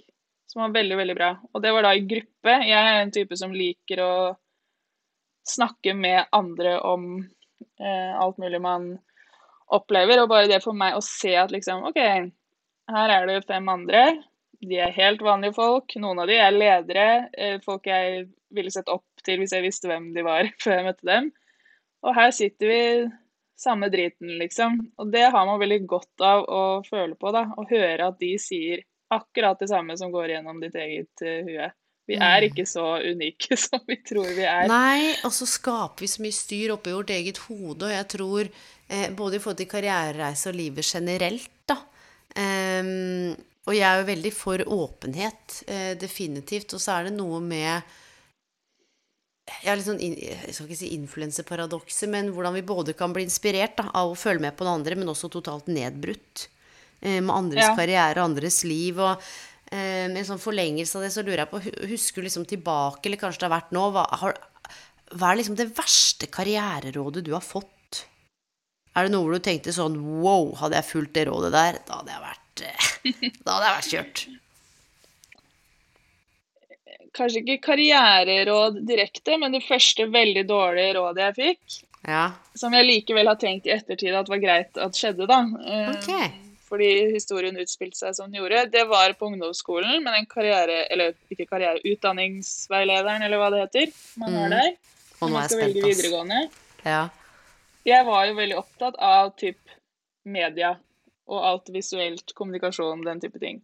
som var veldig, veldig bra. Og det var da i gruppe. Jeg er en type som liker å snakke med andre om eh, alt mulig man opplever, og bare det for meg å se at liksom OK, her er det fem andre. De er helt vanlige folk. Noen av de er ledere. Eh, folk jeg ville sett opp til hvis jeg visste hvem de var [LAUGHS] før jeg møtte dem. Og her sitter vi samme driten, liksom. Og det har man veldig godt av å føle på, da. Å høre at de sier akkurat det samme som går gjennom ditt eget uh, hue. Vi er mm. ikke så unike [LAUGHS] som vi tror vi er. Nei, og så skaper vi så mye styr oppi vårt eget hode, og jeg tror eh, både i forhold til karrierereise og livet generelt, da, Um, og jeg er jo veldig for åpenhet, eh, definitivt. Og så er det noe med jeg, er litt sånn, jeg skal ikke si influenseparadokset, men hvordan vi både kan bli inspirert da, av å følge med på den andre, men også totalt nedbrutt eh, med andres ja. karriere og andres liv. Og eh, med en sånn forlengelse av det, så lurer jeg på Husker du liksom tilbake, eller kanskje det har vært nå, hva, har, hva er liksom det verste karriererådet du har fått? Er det noe hvor du tenkte sånn Wow, hadde jeg fulgt det rådet der, da hadde jeg vært, eh, da hadde jeg vært kjørt. Kanskje ikke karriereråd direkte, men det første veldig dårlige rådet jeg fikk, ja. som jeg likevel har tenkt i ettertid at var greit at skjedde, da. Eh, okay. fordi historien utspilte seg som den gjorde, det var på ungdomsskolen med den karriere... Eller ikke karriere, utdanningsveilederen, eller hva det heter. Man mm. er der. Og nå man er jeg spent, ass. videregående. Ja. Jeg var jo veldig opptatt av typ media og alt visuelt, kommunikasjon, den type ting.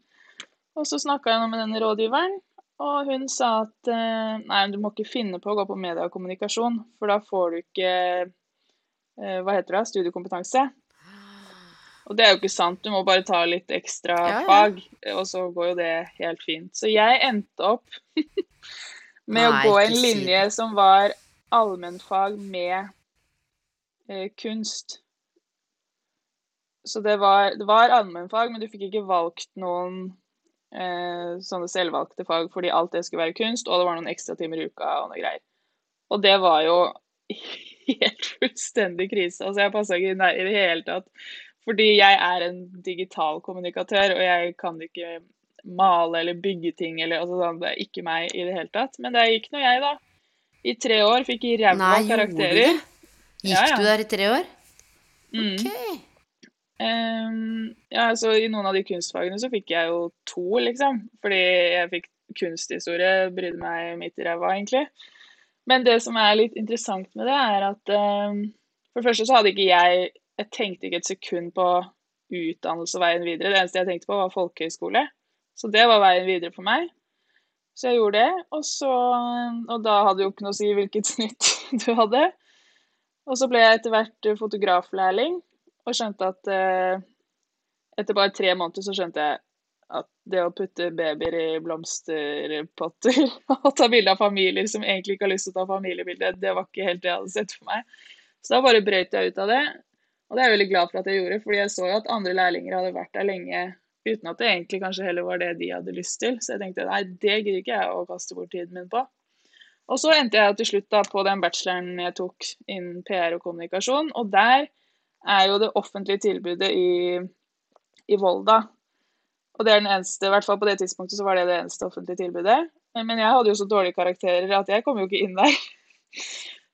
Og så snakka jeg nå med denne rådgiveren, og hun sa at eh, nei, du må ikke finne på å gå på media og kommunikasjon, for da får du ikke eh, Hva heter det? Studiekompetanse. Og det er jo ikke sant, du må bare ta litt ekstra Ja, ja. fag, og så går jo det helt fint. Så jeg endte opp [LAUGHS] med å gå en linje si som var allmennfag med eh, kunst. Så det var, det var allmennfag, men du fikk ikke valgt noen eh, sånne selvvalgte fag fordi alt det skulle være kunst, og det var noen ekstratimer i uka og noe greier. Og det var jo [LAUGHS] helt fullstendig krise. Altså, jeg passa ikke inn der i det hele tatt. Fordi jeg er en digital kommunikatør, og jeg kan ikke male eller bygge ting eller altså, sånn, Det er ikke meg i det hele tatt. Men det gikk nå jeg, da. I tre år fikk jeg ræva Nei, gjorde du karakterer. det? Gikk Ja, ja. du der i tre år? Mm. Ok. Ehm, ja, så I noen av de kunstfagene så fikk jeg jo to, liksom. Fordi jeg fikk kunsthistorie, brydde meg midt i ræva, egentlig. Men det som er litt interessant med det, er at um, for det første så hadde ikke jeg Jeg tenkte ikke et sekund på utdannelse og veien videre. Det eneste jeg tenkte på, var folkehøyskole. Så det var veien videre for meg. Så jeg gjorde det. Og, så, og da hadde det jo ikke noe å si hvilket [LAUGHS] snitt du hadde. Og så ble jeg etter hvert fotograflærling og skjønte at eh, etter bare tre måneder så skjønte jeg at det å putte babyer i blomsterpotter [LAUGHS] og ta bilde av familier som egentlig ikke har lyst til å ta familiebilde, det var ikke helt det jeg hadde sett for meg. Så da bare brøt jeg ut av det. Og det er jeg veldig glad for at jeg gjorde, fordi jeg så jo at andre lærlinger hadde vært der lenge uten at det egentlig kanskje heller var det de hadde lyst til. Så jeg tenkte nei, det gidder ikke jeg å kaste bort tiden min på. Og så endte jeg til slutt da på den bacheloren jeg tok innen PR og kommunikasjon, og der er jo det offentlige tilbudet i, i Volda. Og det er den eneste, i hvert fall på det tidspunktet så var det det eneste offentlige tilbudet. Men jeg hadde jo så dårlige karakterer at jeg kom jo ikke inn der. [LAUGHS]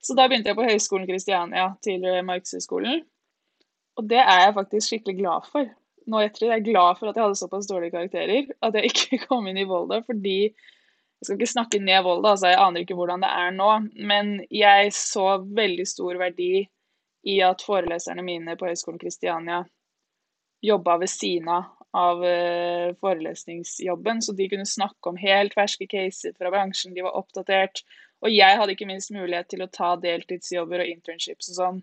Så da begynte jeg på Høgskolen Kristiania, tidligere Markedshøgskolen. Og det er jeg faktisk skikkelig glad for. Nå etter det, jeg er glad for at jeg hadde såpass dårlige karakterer at jeg [LAUGHS] ikke kom inn i Volda, fordi jeg skal ikke snakke ned Volda, altså jeg aner ikke hvordan det er nå, men jeg så veldig stor verdi i at foreleserne mine på Høgskolen Kristiania jobba ved siden av eh, forelesningsjobben, så de kunne snakke om helt ferske caser fra bransjen, de var oppdatert. Og jeg hadde ikke minst mulighet til å ta deltidsjobber og internships og sånn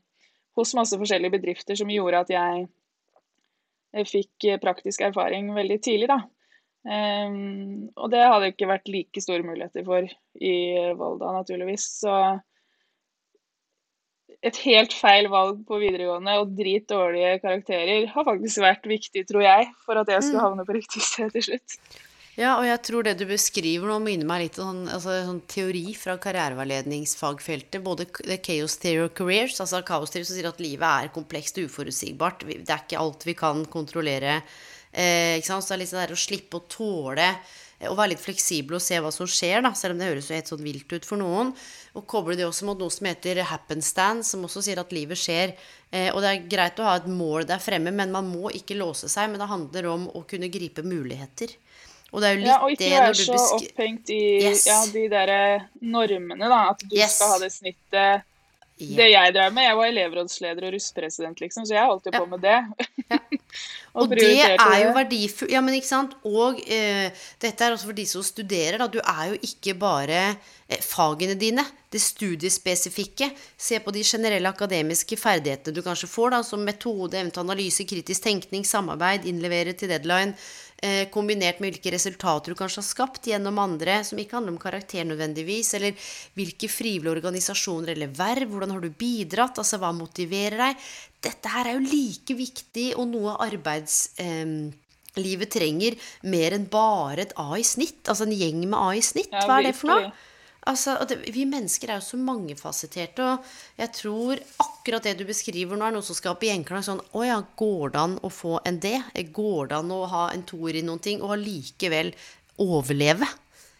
hos masse forskjellige bedrifter, som gjorde at jeg eh, fikk eh, praktisk erfaring veldig tidlig, da. Um, og det hadde ikke vært like store muligheter for i Volda, naturligvis. Så et helt feil valg på videregående og drit dårlige karakterer har faktisk vært viktig, tror jeg, for at jeg skulle havne på riktig sted til slutt. Ja, og jeg tror det du beskriver nå, minner meg litt om sånn, altså, sånn teori fra karriereveiledningsfagfeltet. Både the Chaos Theory of Careers, altså kaosteori som sier at livet er komplekst og uforutsigbart. Det er ikke alt vi kan kontrollere. Eh, ikke sant? Så det er litt sånn der å slippe å tåle å være litt fleksibel og se hva som skjer, da, selv om det høres jo helt sånn vilt ut for noen. Og koble det også mot noe som heter happenstance, som også sier at livet skjer. Eh, og det er greit å ha et mål der fremme, men man må ikke låse seg. Men det handler om å kunne gripe muligheter. Og det er jo litt Ja, og ikke det være så opphengt i Yes. ja, de der normene, da. At du Yes. skal ha det snittet. Ja. Det jeg drev med, jeg var elevrådsleder og russpresident, liksom, så jeg holdt jo på med det. [LAUGHS] Og det er jo verdifullt. Ja, men ikke sant. Og eh, dette er også for de som studerer, da. Du er jo ikke bare eh, fagene dine, det studiespesifikke. Se på de generelle akademiske ferdighetene du kanskje får, da, som metode, evne analyse, kritisk tenkning, samarbeid, innlevere til deadline. Eh, kombinert med hvilke resultater du kanskje har skapt gjennom andre, som ikke handler om karakter nødvendigvis, eller hvilke frivillige organisasjoner eller verv, hvordan har du bidratt, altså hva motiverer deg. Dette her er jo like viktig og noe arbeidslivet trenger mer enn bare et A i snitt, altså en gjeng med A i snitt. Hva er det for noe? Altså, det, vi mennesker er jo så mangefasetterte, og jeg tror akkurat det du beskriver nå, er noe som skaper gjenklang. Sånn Å ja, går det an å få en D? Går det an å ha en toer i noen ting, og allikevel overleve?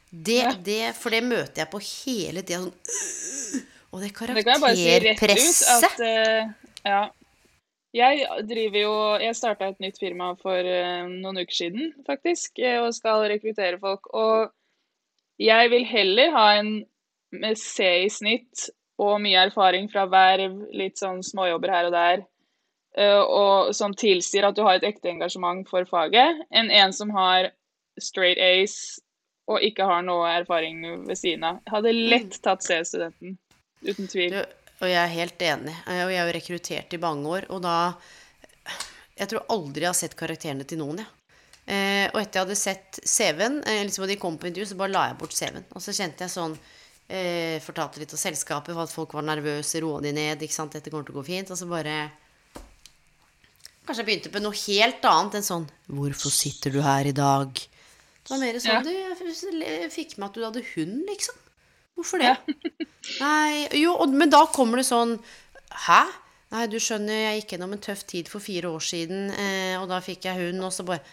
Det, det, for det møter jeg på hele tida. Sånn, «Øh!» og det Det kan jeg bare si rett ut at uh, ja, Jeg driver jo Jeg starta et nytt firma for uh, noen uker siden, faktisk, eh, og skal rekruttere folk. Og jeg vil heller ha en med C i snitt og mye erfaring fra verv, litt sånn småjobber her og der, uh, og som tilsier at du har et ekte engasjement for faget, enn en som har straight Ace og ikke har noe erfaring ved siden av. Jeg hadde lett mm. tatt C-studenten. Uten tvil. Du, og jeg er helt enig. Og jeg er jo rekruttert i mange år, og da Jeg tror aldri jeg har sett karakterene til noen, jeg. Eh, og etter jeg hadde sett CV-en, eh, liksom da de kom på intervju, så bare la jeg bort CV-en. Og så kjente jeg sånn eh, Fortalte litt om selskapet, for at folk var nervøse, roa de ned, ikke sant, dette kommer til å gå fint. Og så bare Kanskje jeg begynte på noe helt annet enn sånn Hvorfor sitter du her i dag? Det var mer sånn ja. Du, jeg fikk med at du hadde hund, liksom. Hvorfor det? Nei, jo, men da kommer det sånn Hæ? Nei, du skjønner, jeg gikk gjennom en tøff tid for fire år siden, eh, og da fikk jeg hund, og så bare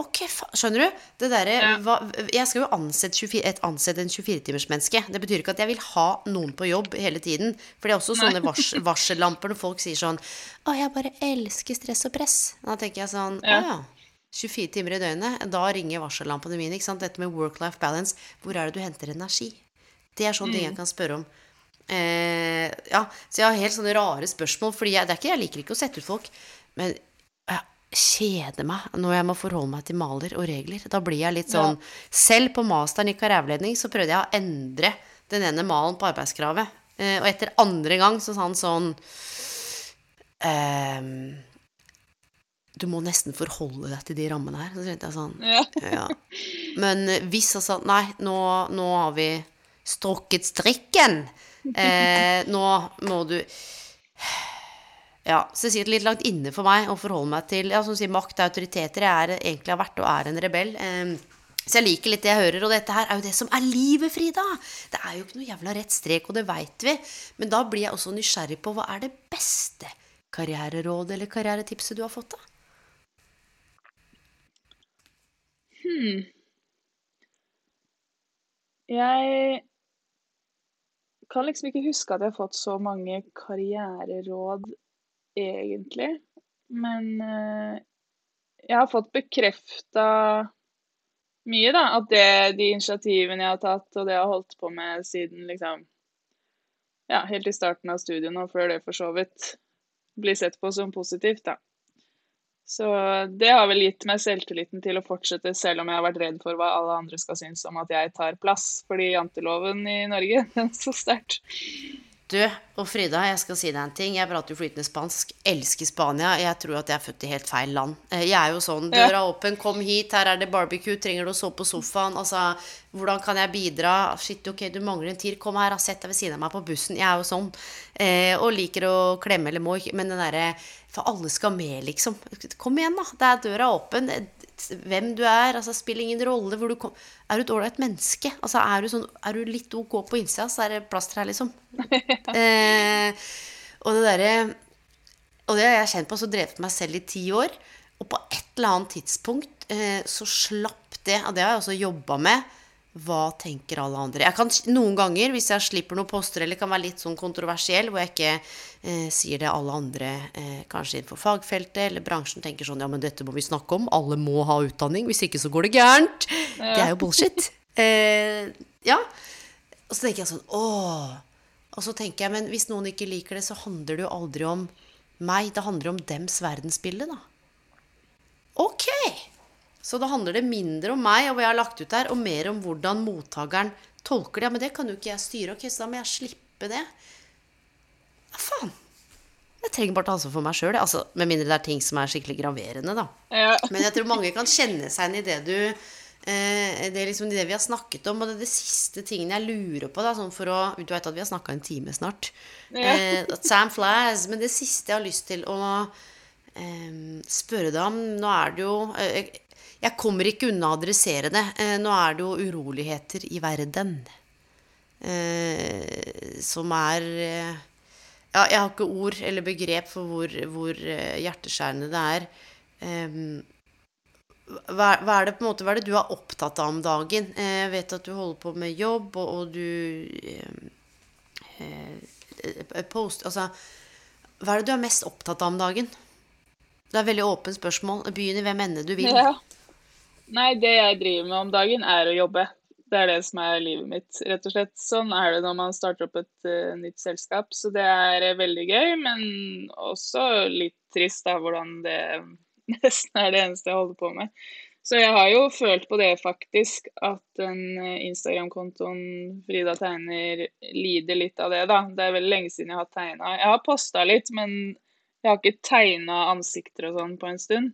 Ok, skjønner du? Det derre ja. Jeg skal jo ansette, 24, et, ansette en 24-timersmenneske. Det betyr ikke at jeg vil ha noen på jobb hele tiden. For det er også sånne vars, [LAUGHS] varsellamper når folk sier sånn Å, jeg bare elsker stress og press. Da tenker jeg sånn Å ja. 24 timer i døgnet. Da ringer varsellampene mine. ikke sant? Dette med work-life balance. Hvor er det du henter energi? Det er sånne mm. ting jeg mm. kan spørre om. Eh, ja, så jeg har helt sånne rare spørsmål. Fordi jeg, det er ikke, jeg liker ikke å sette ut folk. Men jeg kjeder meg når jeg må forholde meg til maler og regler. Da blir jeg litt sånn ja. Selv på masteren i karriereveiledning så prøvde jeg å endre den ene malen på arbeidskravet. Eh, og etter andre gang så sa han sånn eh, du må nesten forholde deg til de rammene her. Så kjente jeg sånn ja. ja. [LAUGHS] Men hvis altså Nei, nå, nå har vi strukket strikken. Eh, nå må du Ja, så det sitter litt langt inne for meg å forholde meg til ja, som sier makt og autoriteter. Jeg er, egentlig har vært og er en rebell. Eh, så jeg liker litt det jeg hører. Og dette her er jo det som er livet, Frida. Det er jo ikke noe jævla rett strek, og det veit vi. Men da blir jeg også nysgjerrig på hva er det beste karriererådet eller karrieretipset du har fått, da? Hmm. Jeg kan liksom ikke huske at jeg har fått så mange karriereråd, egentlig. Men uh, jeg har fått bekrefta mye, da. At det, de initiativene jeg har tatt, og det jeg har holdt på med siden liksom Ja, helt i starten av studiet nå, før det for så vidt blir sett på som positivt, da. Så det har vel gitt meg selvtilliten til å fortsette, selv om jeg har vært redd for hva alle andre skal synes om at jeg tar plass. Fordi janteloven i Norge, [LAUGHS] den er så sterkt. Du og Frida, jeg skal si deg en ting. Jeg prater jo flytende spansk. Elsker Spania. Jeg tror at jeg er født i helt feil land. Eh, jeg er jo sånn Døra er åpen, kom hit, her er det barbecue, trenger du å sove på sofaen? Altså, hvordan kan jeg bidra? Shit, ok, du mangler en tier. Kom her, sett deg ved siden av meg på bussen. Jeg er jo sånn. Eh, og liker å klemme eller må Men den derre For alle skal med, liksom. Kom igjen, da. Det er døra åpen hvem du er. altså Spiller ingen rolle du. Er du et ålreit menneske? Altså Er du, sånn, er du litt ok på innsida, så er det plass til deg, liksom. [LAUGHS] eh, og det derre Og det har jeg kjent på, så drevet meg selv i ti år. Og på et eller annet tidspunkt eh, så slapp det. Og det har jeg også jobba med hva tenker alle andre? Jeg kan Noen ganger, hvis jeg slipper noen poster eller kan være litt sånn kontroversiell, hvor jeg ikke eh, sier det alle andre, eh, kanskje innenfor fagfeltet eller bransjen, tenker sånn Ja, men dette må vi snakke om. Alle må ha utdanning. Hvis ikke så går det gærent. Ja. Det er jo bullshit. [LAUGHS] eh, ja. Og så tenker jeg sånn Åh. Og så tenker jeg, men hvis noen ikke liker det, så handler det jo aldri om meg. Det handler om dems verdensbilde, da. Ok. Så da handler det mindre om meg og hva jeg har lagt ut der, og mer om hvordan mottakeren tolker det. Ja, men det kan jo ikke jeg styre. Ok, så da må jeg slippe det. Ja, faen. Jeg trenger bare ta ansvar for meg sjøl. Altså, med mindre det er ting som er skikkelig graverende, da. Ja. Men jeg tror mange kan kjenne seg igjen i det du eh, Det er liksom det vi har snakket om. Og det er det siste tingen jeg lurer på, da, sånn for å Du vet at vi har snakka en time snart. Ja. Eh, Sam flies. Men det siste jeg har lyst til å eh, spørre deg om Nå er det jo eh, jeg kommer ikke unna å adressere det. Eh, nå er det jo uroligheter i verden eh, som er eh, Ja, jeg har ikke ord eller begrep for hvor, hvor hjerteskjærende det er. Hva, hva, er det måte, hva er det du er opptatt av om dagen? Jeg vet at du holder på med jobb, og, og du eh, post, Altså, hva er det du er mest opptatt av om dagen? Det er et veldig åpent spørsmål. Begynn i hvem ende du vil. Ja. Nei, det jeg driver med om dagen, er å jobbe. Det er det som er livet mitt, rett og slett. Sånn er det når man starter opp et uh, nytt selskap. Så det er uh, veldig gøy, men også litt trist, da, hvordan det [LAUGHS] nesten er det eneste jeg holder på med. Så jeg har jo følt på det faktisk, at den eh, Instagram-kontoen Frida tegner lider litt av det, da. Det er veldig lenge siden jeg har tegna. Jeg har posta litt, men jeg har ikke tegna ansikter og sånn på en stund.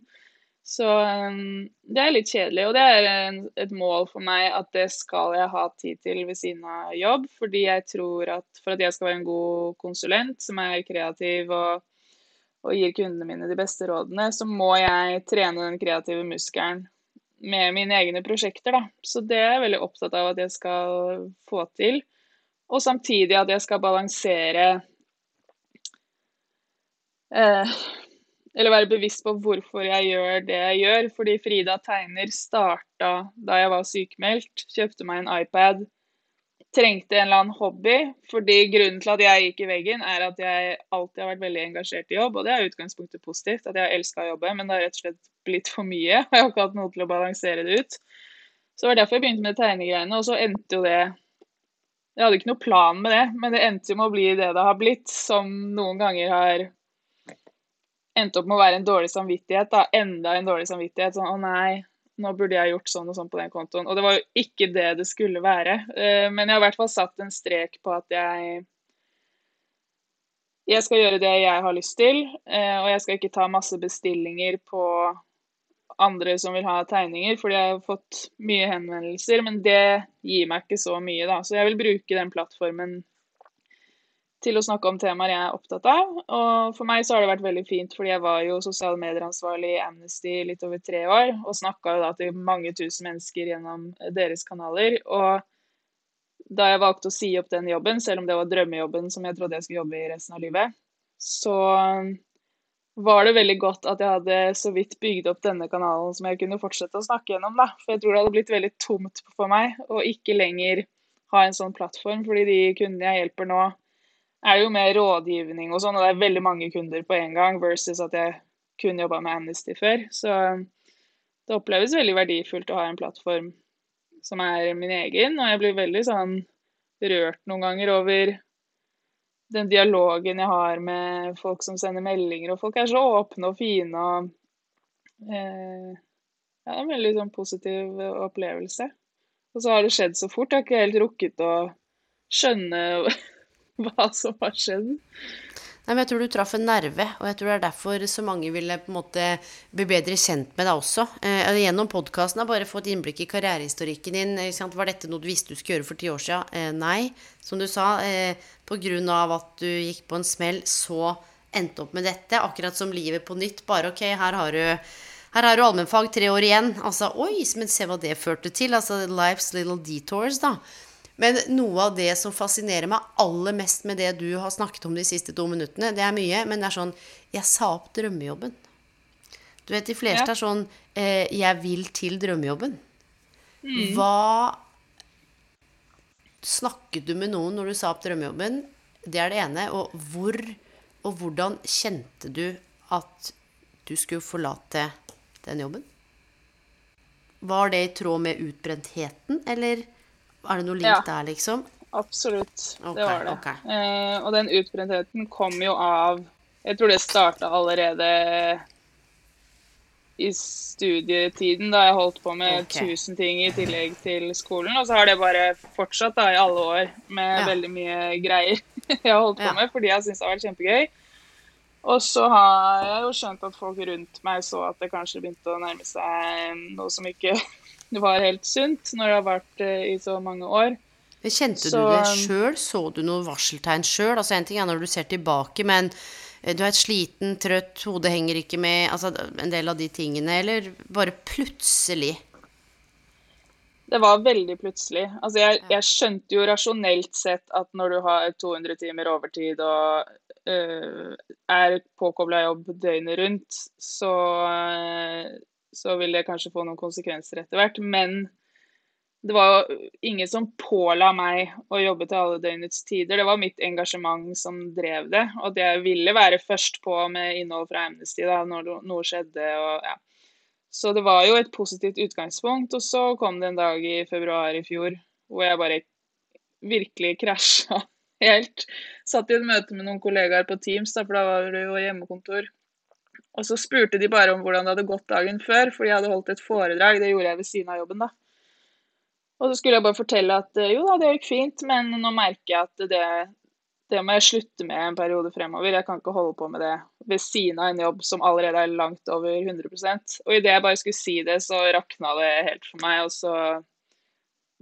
Så um, det er litt kjedelig. Og det er et mål for meg at det skal jeg ha tid til ved siden av jobb. Fordi jeg tror at for at jeg skal være en god konsulent som er kreativ og, og gir kundene mine de beste rådene, så må jeg trene den kreative muskelen med mine egne prosjekter. Da. Så det er jeg veldig opptatt av at jeg skal få til. Og samtidig at jeg skal balansere eh, Eller være bevisst på hvorfor jeg gjør det jeg gjør. Fordi Frida Tegner starta da jeg var sykemeldt. Kjøpte meg en iPad trengte en eller annen hobby. fordi Grunnen til at jeg gikk i veggen, er at jeg alltid har vært veldig engasjert i jobb. Og det er utgangspunktet positivt, at jeg har elska å jobbe, men det har rett og slett blitt for mye. Og jeg har ikke hatt noe til å balansere det ut. Så det var derfor jeg begynte med tegnegreiene. Og så endte jo det Jeg hadde ikke noe plan med det, men det endte jo med å bli det det har blitt, som noen ganger har endt opp med å være en dårlig samvittighet. da, Enda en dårlig samvittighet. Sånn å nei, nå burde jeg gjort sånn og sånn på den kontoen. Og det var jo ikke det det skulle være. Eh, men jeg har i hvert fall satt en strek på at jeg jeg skal gjøre det jeg har lyst til, eh, og jeg skal ikke ta masse bestillinger på andre som vil ha tegninger, fordi jeg har fått mye henvendelser, men det gir meg ikke så mye, da. Så jeg vil bruke den plattformen til å snakke om temaer jeg er opptatt av. Og for meg så har det vært veldig fint, fordi jeg var jo sosiale medier-ansvarlig i Amnesty litt over tre år, og snakka jo da til mange tusen mennesker gjennom deres kanaler. Og da jeg valgte å si opp den jobben, selv om det var drømmejobben som jeg trodde jeg skulle jobbe i resten av livet, så var det veldig godt at jeg hadde så vidt bygd opp denne kanalen som jeg kunne fortsette å snakke gjennom, da. For jeg tror det hadde blitt veldig tomt for meg å ikke lenger ha en sånn plattform, fordi de kundene jeg hjelper nå, er det jo mer rådgivning og sånn, og det er veldig mange kunder på en gang, versus at jeg kun jobba med Amnesty før. Så det oppleves veldig verdifullt å ha en plattform som er min egen, og jeg blir veldig sånn rørt noen ganger over den dialogen jeg har med folk som sender meldinger, og folk er så åpne og fine og eh, Ja, det er en veldig sånn positiv opplevelse. Og så har det skjedd så fort. Jeg har ikke helt rukket å skjønne [LAUGHS] hva som har skjedd. Nei, men Jeg tror du traff en nerve, og jeg tror det er derfor så mange ville på en måte bli bedre kjent med deg også. Eh, gjennom podkasten har bare fått innblikk i karrierehistorikken din. Var dette noe du visste du skulle gjøre for ti år siden? Eh, nei. Som du sa, eh, pga. at du gikk på en smell, så endte opp med dette. Akkurat som livet på nytt. Bare ok, her har du her har du allmennfag tre år igjen. Altså, oi, men se hva det førte til. Altså Life's Little Detours, da. Men noe av det som fascinerer meg aller mest med det du har snakket om de siste to minuttene, det er mye, men det er sånn Jeg sa opp drømmejobben. Du vet, de fleste ja. er sånn eh, Jeg vil til drømmejobben. Mm. Hva Snakket du med noen når du sa opp drømmejobben? Det er det ene. Og hvor og hvordan kjente du at du skulle forlate den jobben? Var det i tråd med utbrentheten, eller er det noe link ja, der, liksom? Absolutt. Okay, det var det. Okay. Eh, og den utbrentheten kom jo av Jeg tror det starta allerede i studietiden, da jeg holdt på med okay. ting i tillegg til skolen. Og så har det bare fortsatt da, i alle år med ja. veldig mye greier [LAUGHS] jeg har holdt på ja. med fordi jeg syns det har vært kjempegøy. Og så har jeg jo skjønt at folk rundt meg så at det kanskje begynte å nærme seg noe som ikke var helt sunt når det har vært uh, i så mange år. Kjente så, du det sjøl? Så du noen varseltegn sjøl? Altså, en ting er når du ser tilbake, men uh, du er sliten, trøtt, hodet henger ikke med, altså en del av de tingene, eller bare plutselig? Det var veldig plutselig. Altså, jeg, jeg skjønte jo rasjonelt sett at når du har 200 timer overtid og øh, er påkobla jobb døgnet rundt, så så vil det kanskje få noen konsekvenser etter hvert. Men det var ingen som påla meg å jobbe til alle døgnets tider. Det var mitt engasjement som drev det. Og at jeg ville være først på med innhold fra Amnesty da når noe skjedde. Og, ja. Så det var jo et positivt utgangspunkt. Og så kom det en dag i februar i fjor hvor jeg bare virkelig krasja [LAUGHS] helt. Satt i et møte med noen kollegaer på Teams, da, for da var det jo hjemmekontor. Og så spurte de bare om hvordan det hadde gått dagen før, for de hadde holdt et foredrag. Det gjorde jeg ved siden av jobben, da. Og så skulle jeg bare fortelle at eh, jo da, det gikk fint, men nå merker jeg at det, det må jeg slutte med en periode fremover. Jeg kan ikke holde på med det ved siden av en jobb som allerede er langt over 100% Og idet jeg bare skulle si det, så rakna det helt for meg. Og så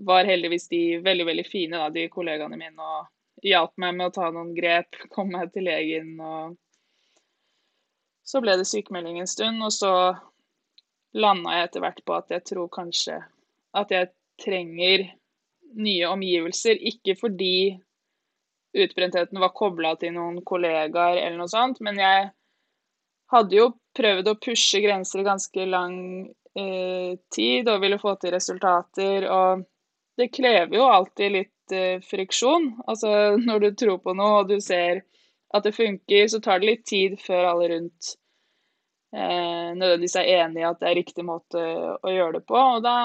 var heldigvis de veldig, veldig fine, da, de kollegaene mine, og hjalp meg med å ta noen grep. [LAUGHS] Kom meg til legen og Så ble det sykemelding en stund, og så landa jeg etter hvert på at jeg tror kanskje at jeg trenger nye omgivelser. Ikke fordi utbrentheten var kobla til noen kollegaer eller noe sånt, men jeg hadde jo prøvd å pushe grenser i ganske lang eh, tid og ville få til resultater. Og det krever jo alltid litt eh, friksjon. Altså [LAUGHS] når du tror på noe og du ser at det funker, så tar det litt tid før alle rundt eh, nødvendigvis er enig i at det er riktig måte å gjøre det på. Og da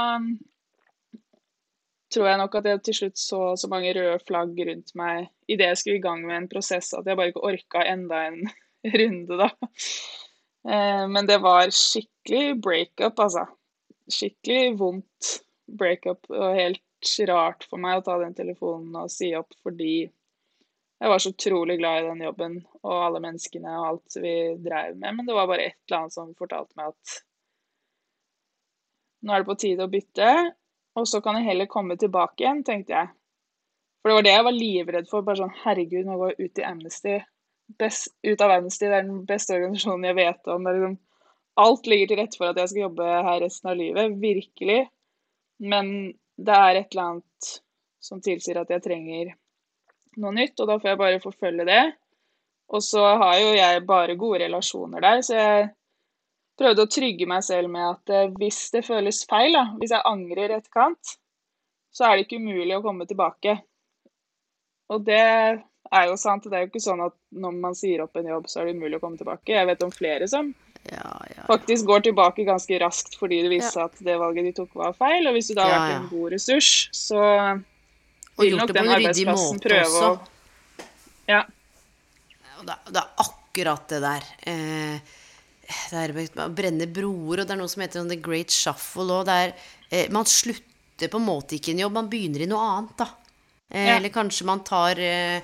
tror jeg nok at jeg til slutt så så mange røde flagg rundt meg idet jeg skulle i gang med en prosess at jeg bare ikke orka enda en [LAUGHS] runde, da. Eh, men det var skikkelig breakup, altså. Skikkelig vondt breakup og helt rart for meg å ta den telefonen og si opp fordi jeg var så utrolig glad i den jobben og alle menneskene og alt vi drev med. Men det var bare et eller annet som fortalte meg at nå er det på tide å bytte. Og så kan jeg heller komme tilbake igjen, tenkte jeg. For det var det jeg var livredd for. Bare sånn herregud, nå går jeg ut i Amnesty. Best, ut av Amnesty, det er den beste organisasjonen jeg vet om. Liksom, alt ligger til rette for at jeg skal jobbe her resten av livet. Virkelig. Men det er et eller annet som tilsier at jeg trenger noe nytt, og da får jeg bare forfølge det. Og så har jo jeg bare gode relasjoner der, så jeg prøvde å trygge meg selv med at eh, hvis det føles feil, da, hvis jeg angrer i etterkant, så er det ikke umulig å komme tilbake. Og det er jo sant. Det er jo ikke sånn at når man sier opp en jobb, så er det umulig å komme tilbake. Jeg vet om flere som ja, ja, ja. faktisk går tilbake ganske raskt fordi det viste seg at det valget de tok, var feil. Og hvis du da har vært en god ressurs, så vil en ryddig måte også. å Ja. Det, er akkurat det der. Eh, det er å brenne broer, og det er noe som heter sånn The Great Shuffle òg. Eh, man slutter på en måte ikke en jobb, man begynner i noe annet, da. Eh, ja. Eller kanskje man tar, eh,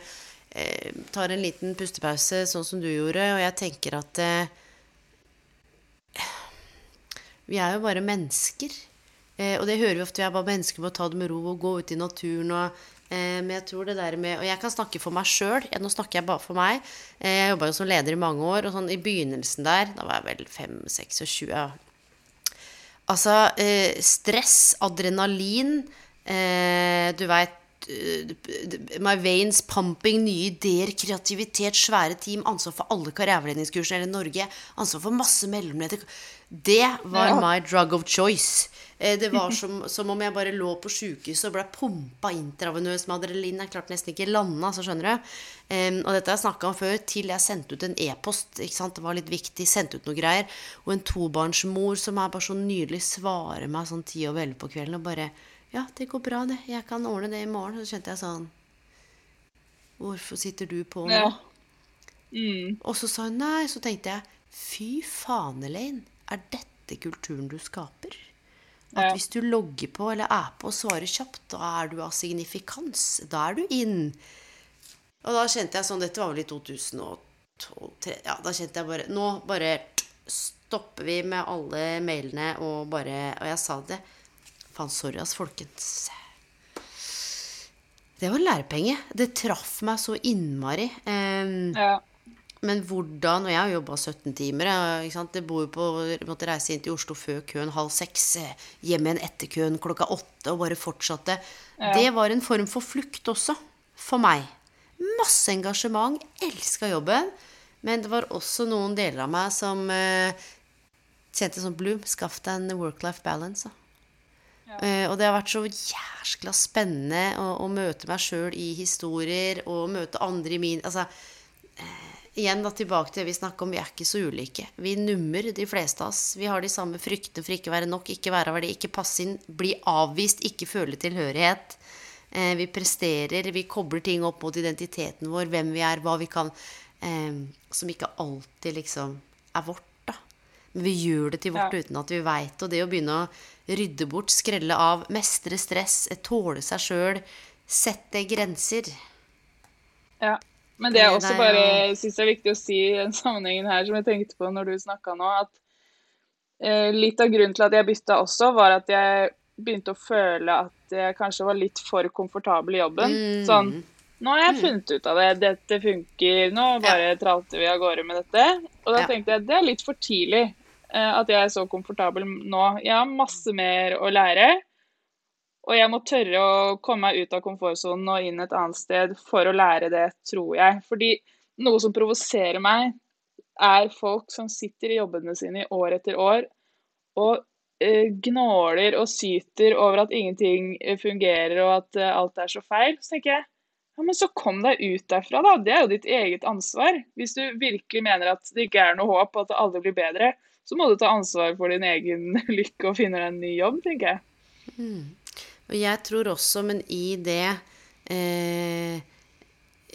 eh, tar en liten pustepause, sånn som du gjorde. Og jeg tenker at eh, Vi er jo bare mennesker. Eh, og det hører vi ofte. Vi er bare mennesker med å ta det med ro og gå ut i naturen og Eh, men jeg tror det der med Og jeg kan snakke for meg sjøl. Nå snakker jeg bare for meg. Eh, jeg jobba jo som leder i mange år, og sånn i begynnelsen der Da var jeg vel 5-26. Ja. Altså eh, stress, adrenalin Du veit My veins pumping, nye ideer, kreativitet, svære team, ansvar for alle karriereveiledningskursene i Norge, ansvar for masse mellomledere Det var my drug of choice. Eh, det var som, som, om jeg bare lå på sjukehuset og ble pumpa intravenøst med adrenalin. Jeg klarte nesten ikke landa, så skjønner du. Og dette har jeg snakka om før, til jeg sendte ut en e-post. Det var litt viktig. Sendte ut noe greier. Og en tobarnsmor som er bare så nydelig, svarer meg sånn ti over elleve på kvelden og bare Ja, det går bra, det. Jeg kan ordne det i morgen. Så kjente jeg sånn Hvorfor sitter du på nå? Ja. Mm. Og så sa hun nei. Så tenkte jeg fy faen, Elaine. Er dette kulturen du skaper? At hvis du logger på eller er på og svarer kjapt, da er du av signifikans. Da er du inn. Og da kjente jeg sånn Dette var vel i 2012 Ja, da kjente jeg bare Nå bare stopper vi med alle mailene og bare Og jeg sa det. Faen, sorry, ass, folkens. Det var lærepenge. Det traff meg så innmari. Um, ja. Men hvordan Og jeg har jobba 17 timer. Jeg bor på, måtte reise inn til Oslo før køen halv seks. Hjem igjen etter køen klokka åtte og bare fortsatte. Ja. Det var en form for flukt også. For meg. Masse engasjement. Elska jobben. Men det var også noen deler av meg som eh, kjente sånn Bloom, skaff deg en work-life balance. Eh, og det har vært så jæskla spennende å, å møte meg sjøl i historier og møte andre i min Altså eh, igjen da tilbake til det vi snakker om, vi er ikke så ulike. Vi nummer, de fleste av oss. Vi har de samme fryktene for ikke være nok, ikke være verdig, ikke passe inn, bli avvist, ikke føle tilhørighet. Eh, vi presterer, vi kobler ting opp mot identiteten vår, hvem vi er, hva vi kan eh, Som ikke alltid liksom er vårt, da. Men vi gjør det til vårt Ja. uten at vi veit Og det å begynne å rydde bort, skrelle av, mestre stress, tåle seg sjøl, sette grenser. Ja. Men det jeg Eh, også bare ja. syns er viktig å si i den sammenhengen her, som jeg tenkte på når du snakka nå, at eh, litt av grunnen til at jeg bytta også, var at jeg begynte å føle at jeg kanskje var litt for komfortabel i jobben. Mm. Sånn Nå har jeg funnet ut av det, dette funker, nå bare tralte vi av gårde med dette. Og da Ja. tenkte jeg det er litt for tidlig eh, at jeg er så komfortabel nå. Jeg har masse mer å lære. Og jeg må tørre å komme meg ut av komfortsonen og inn et annet sted for å lære det, tror jeg. Fordi noe som provoserer meg, er folk som sitter i jobbene sine i år etter år og eh, gnåler og syter over at ingenting eh, fungerer og at eh, alt er så feil. Så tenker jeg ja, men så kom deg ut derfra, da. Det er jo ditt eget ansvar. Hvis du virkelig mener at det ikke er noe håp og at det aldri blir bedre, så må du ta ansvar for din egen [LAUGHS] lykke og finne deg en ny jobb, tenker jeg. Og jeg tror også, men i det eh,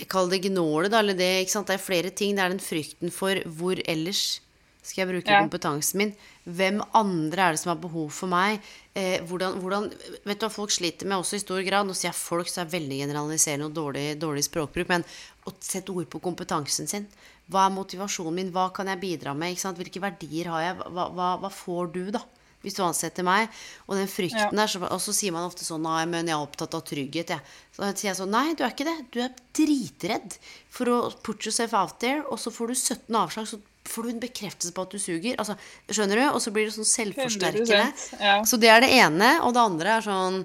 Kall det gnålet, da, eller det, ikke sant. Det er flere ting. Det er den frykten for hvor ellers skal jeg bruke Ja. kompetansen min? Hvem andre er det som har behov for meg? Eh, hvordan, hvordan, vet du hva folk sliter med også i stor grad? Nå sier jeg folk, så er veldig generaliserende og dårlig, dårlig språkbruk. Men å sette ord på kompetansen sin. Hva er motivasjonen min? Hva kan jeg bidra med? Hvilke verdier har jeg? Hva, hva, hva får du, da? Hvis du ansetter meg. Og den frykten der, så, og så sier man ofte sånn Nei, men jeg er opptatt av trygghet, jeg. Så sier jeg sånn Nei, du er ikke det. Du er dritredd for å put yourself out there, og så får du 17 avslag, så får du en bekreftelse på at du suger. Altså, skjønner du? Og så blir det sånn selvforsterkende. ja. Så det er det ene. Og det andre er sånn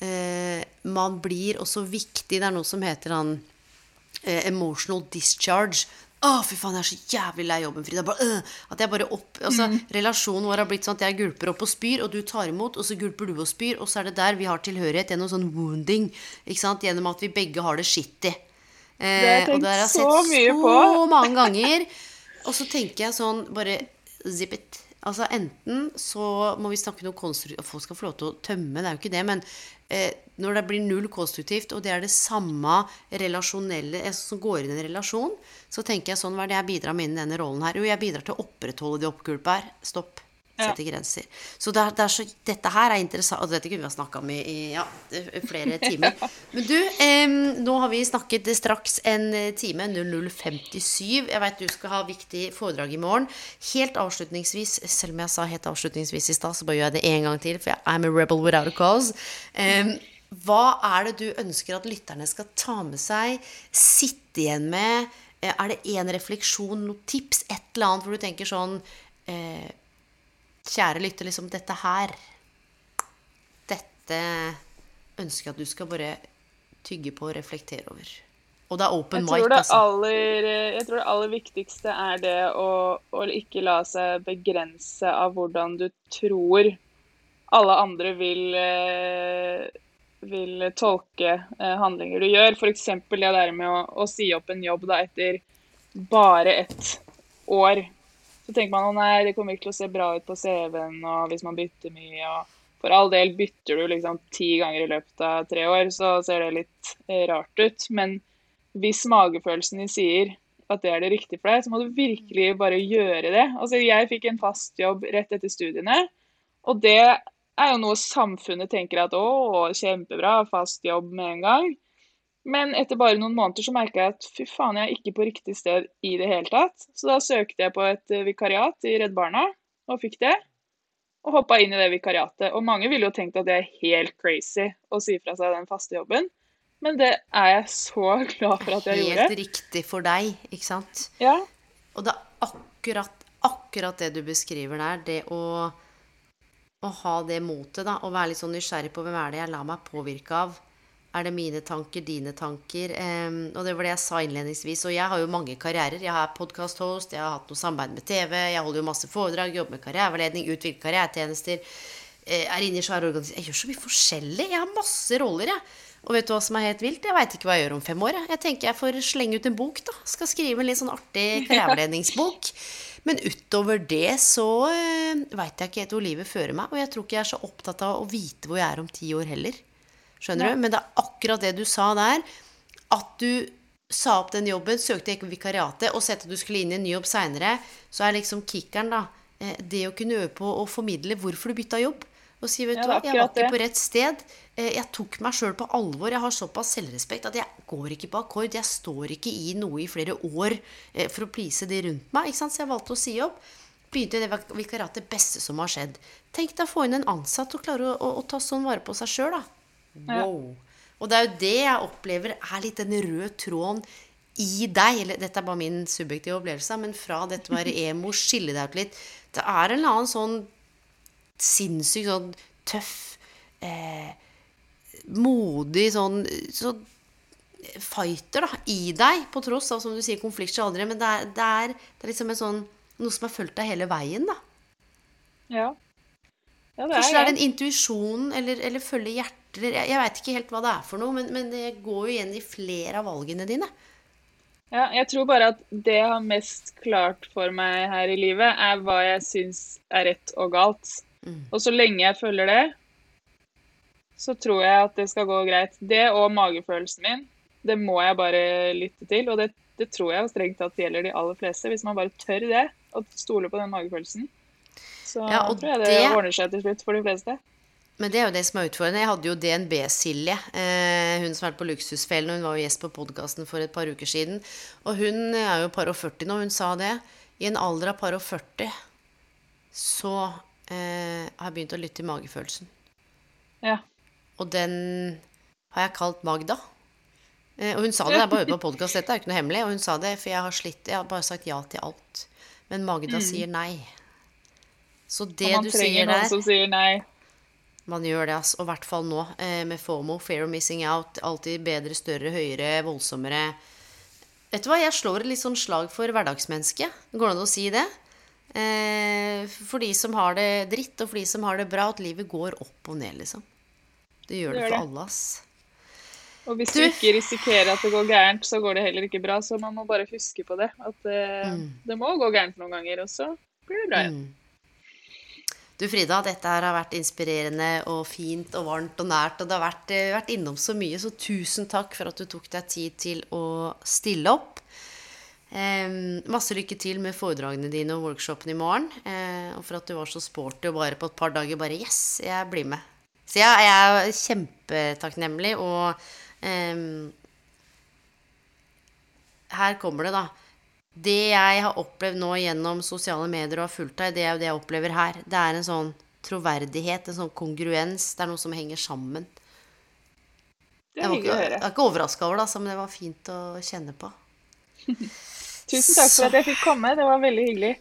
eh, Man blir også viktig. Det er noe som heter han eh, emotional discharge. Å, fy faen, jeg er så jævlig lei jobben, Frida. Bare, øh, at jeg bare opp, altså, Relasjonen vår har blitt sånn at jeg gulper opp og spyr, og du tar imot, og så gulper du og spyr, og så er det der vi har tilhørighet gjennom sånn wounding. Ikke sant? Gjennom at vi begge har det shitty. Eh, har jeg tenkt det har jeg så mye så på. [LAUGHS] mange ganger. Og så tenker jeg sånn Bare zip it. Altså Enten så må vi snakke noe konstruktivt Folk skal få lov til å tømme, det er jo ikke det. Men eh, når det blir null konstruktivt, og det er det samme relasjonelle eh, som går inn i en relasjon, så tenker jeg sånn Hva er det jeg bidrar med innen denne rollen her? Jo, jeg bidrar til å opprettholde de oppgulpa her. Stopp. Sette grenser. Så, det er, det er så dette her er interessant Og dette kunne vi ha snakka om i, i ja, flere [LAUGHS] timer. Men du, eh, nå har vi snakket straks en eh, time, 00.57. Jeg veit du skal ha viktig foredrag i morgen. Helt avslutningsvis, selv om jeg sa helt avslutningsvis i stad, så bare gjør jeg det en gang til, for jeg I'm a rebel without a cause. Em, hva er det du ønsker at lytterne skal ta med seg, sitte igjen med? Eh, Er det én refleksjon, noe tips, et eller annet hvor du tenker sånn eh, Kjære lytter, liksom dette her Dette ønsker jeg at du skal bare tygge på og reflektere over. Og det er open mic, altså. aller, jeg tror det aller viktigste er det å, å ikke la seg begrense av hvordan du tror alle andre vil, eh, vil tolke eh, handlinger du gjør. F.eks. det der med å, å si opp en jobb da, etter bare ett år. Så tenker man å nei, det kommer ikke til å se bra ut på CV-en og hvis man bytter mye. og For all del bytter du liksom ti ganger i løpet av tre år, så ser det litt eh, rart ut. Men hvis magefølelsen din sier at det er det riktige for deg, så må du virkelig bare gjøre det. Altså, jeg fikk en fast jobb rett etter studiene, og det er jo noe samfunnet tenker at å, kjempebra, fast jobb med en gang. Men etter bare noen måneder så merka jeg at fy faen, jeg er ikke på riktig sted i det hele tatt. Så da søkte jeg på et eh, vikariat i Redd Barna, og fikk det. Og hoppa inn i det vikariatet. Og mange ville jo tenkt at det er helt crazy å si fra seg den faste jobben. Men det er jeg så [LAUGHS] glad for at jeg Helt gjorde. riktig for deg, ikke sant? Ja, Og det er akkurat, akkurat det du beskriver der. Det å, å ha det motet, da. Og være litt sånn nysgjerrig på hvem er det jeg lar meg påvirke av. Er det mine tanker, dine tanker? Um, og det var det jeg sa innledningsvis. Og jeg har jo mange karrierer. Jeg er podkast-host, jeg har hatt noe samarbeid med TV, jeg holder jo masse foredrag, jobber med karriereveiledning, utvikler karrieretjenester. Eh, er inne i svære organisasjoner Jeg gjør så mye forskjellig. Jeg har masse roller, jeg. Og vet du hva som er helt vilt? Jeg veit ikke hva jeg gjør om fem år. Jeg, jeg tenker jeg får slenge ut en bok, da. Skal skrive en litt sånn artig [LAUGHS] karriereveiledningsbok. Men utover det så uh, veit jeg ikke helt hvor livet fører meg. Og jeg tror ikke jeg er så opptatt av å vite hvor jeg er om ti år heller. Skjønner ja. du? Men det er akkurat det du sa der. At du sa opp den jobben, søkte ikke vikariatet og sett at du skulle inn i en ny jobb seinere, så er liksom kickeren, da, eh, det å kunne øve på å formidle hvorfor du bytta jobb. Og si, vet du hva, jeg var ikke på rett sted. Eh, jeg tok meg sjøl på alvor. Jeg har såpass selvrespekt at jeg går ikke på akkord. Jeg står ikke i noe i flere år eh, for å please de rundt meg. Så jeg valgte å si opp. Begynte det vikariatet beste som har skjedd. Tenk deg å få inn en ansatt og klare å, å, å ta sånn vare på seg sjøl, da. Wow. Og det er jo det jeg opplever er litt den røde tråden i deg. Eller dette er bare min subjektive opplevelse, men fra dette å være [LAUGHS] emo, skille deg ut litt Det er en eller annen sånn sinnssykt sånn tøff, eh, modig sånn, sånn fighter da, i deg, på tross av som du sier, konflikter aldri. Men det er, det, er, det er, liksom en sånn, noe som har fulgt deg hele veien, da. Ja. ja det Kanskje det er en intuisjon eller, eller følge hjertet Jeg, jeg veit ikke helt hva det er for noe, men, men, det går jo igjen i flere av valgene dine. Ja, jeg tror bare at det jeg har mest klart for meg her i livet, er hva jeg syns er rett og galt. Mm. Og så lenge jeg følger det, så tror jeg at det skal gå greit. Det og magefølelsen min, det må jeg bare lytte til. Og det, det tror jeg strengt tatt gjelder de aller fleste. Hvis man bare tør det, og stoler på den magefølelsen, så ja, tror jeg det, det, ordner seg til slutt for de fleste. Men det er jo det som er utfordrende. Jeg hadde jo DNB-Silje, eh, hun som har vært på Luksusfellen, hun var jo gjest på podkasten for et par uker siden. Og hun er jo par og 40 nå, hun sa det. I en alder av par og 40 så eh, har jeg begynt å lytte til magefølelsen. Ja. Og den har jeg kalt Magda. Eh, og hun sa det, jeg bare hørte på podkast, dette er ikke noe hemmelig. Og hun sa det, for jeg har slitt, jeg har bare sagt ja til alt. Men Magda mm. sier nei. Så det du sier der man trenger noen som sier nei. Man gjør det, altså. Og i hvert fall nå, eh, med FOMO, fear of missing out. Alltid bedre, større, høyere, voldsommere. Vet du hva, jeg slår et litt sånn slag for hverdagsmennesket. Går det an å si det? Eh, for de som har det dritt, og for de som har det bra, at livet går opp og ned, liksom. Det gjør det, for alle, ass. Og hvis du, du, ikke risikerer at det går gærent, så går det heller ikke bra. Så man må bare huske på det. At det, eh, mm. det må gå gærent noen ganger, og så blir det bra igjen. Mm. Du Frida, dette her har vært inspirerende og fint og varmt og nært. Og det har vært, eh, vært innom så mye, så tusen takk for at du tok deg tid til å stille opp. Eh, masse lykke til med foredragene dine og workshopen i morgen. Eh, og for at du var så sporty og bare på et par dager bare Yes, jeg blir med. Så ja, jeg er kjempetakknemlig, og eh, her kommer det, da. Det jeg har opplevd nå gjennom sosiale medier og har fulgt deg, det er jo det jeg opplever her. Det er en sånn troverdighet, en sånn kongruens. Det er noe som henger sammen. Det er hyggelig å høre. Jeg er ikke overraska over det, altså, men det var fint å kjenne på. [LAUGHS] Tusen takk for at jeg fikk komme. Det var veldig hyggelig.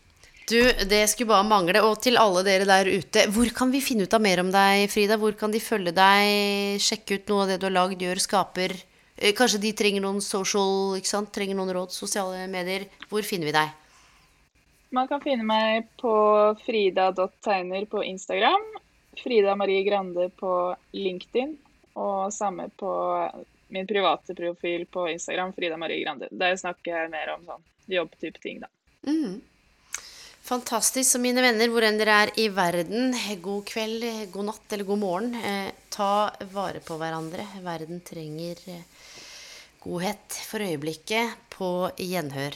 Du, det skulle bare mangle. Og til alle dere der ute, hvor kan vi finne ut av mer om deg, Frida? Hvor kan de følge deg, sjekke ut noe av det du har lagd, gjør, skaper? Eh, kanskje de trenger noen social, ikke sant? trenger noen råd, sosiale medier. Hvor finner vi deg? Man kan finne meg på frida.tegner på Instagram. Frida Marie Grande på LinkedIn. Og samme på min private profil på Instagram, Frida Marie Grande. Der snakker jeg mer om sånn jobbtype ting, da. Mm. Fantastisk. Så mine venner, hvor enn dere er i verden, god kveld, god natt eller god morgen. Eh, ta vare på hverandre. Verden trenger eh, godhet for øyeblikket. På gjenhør.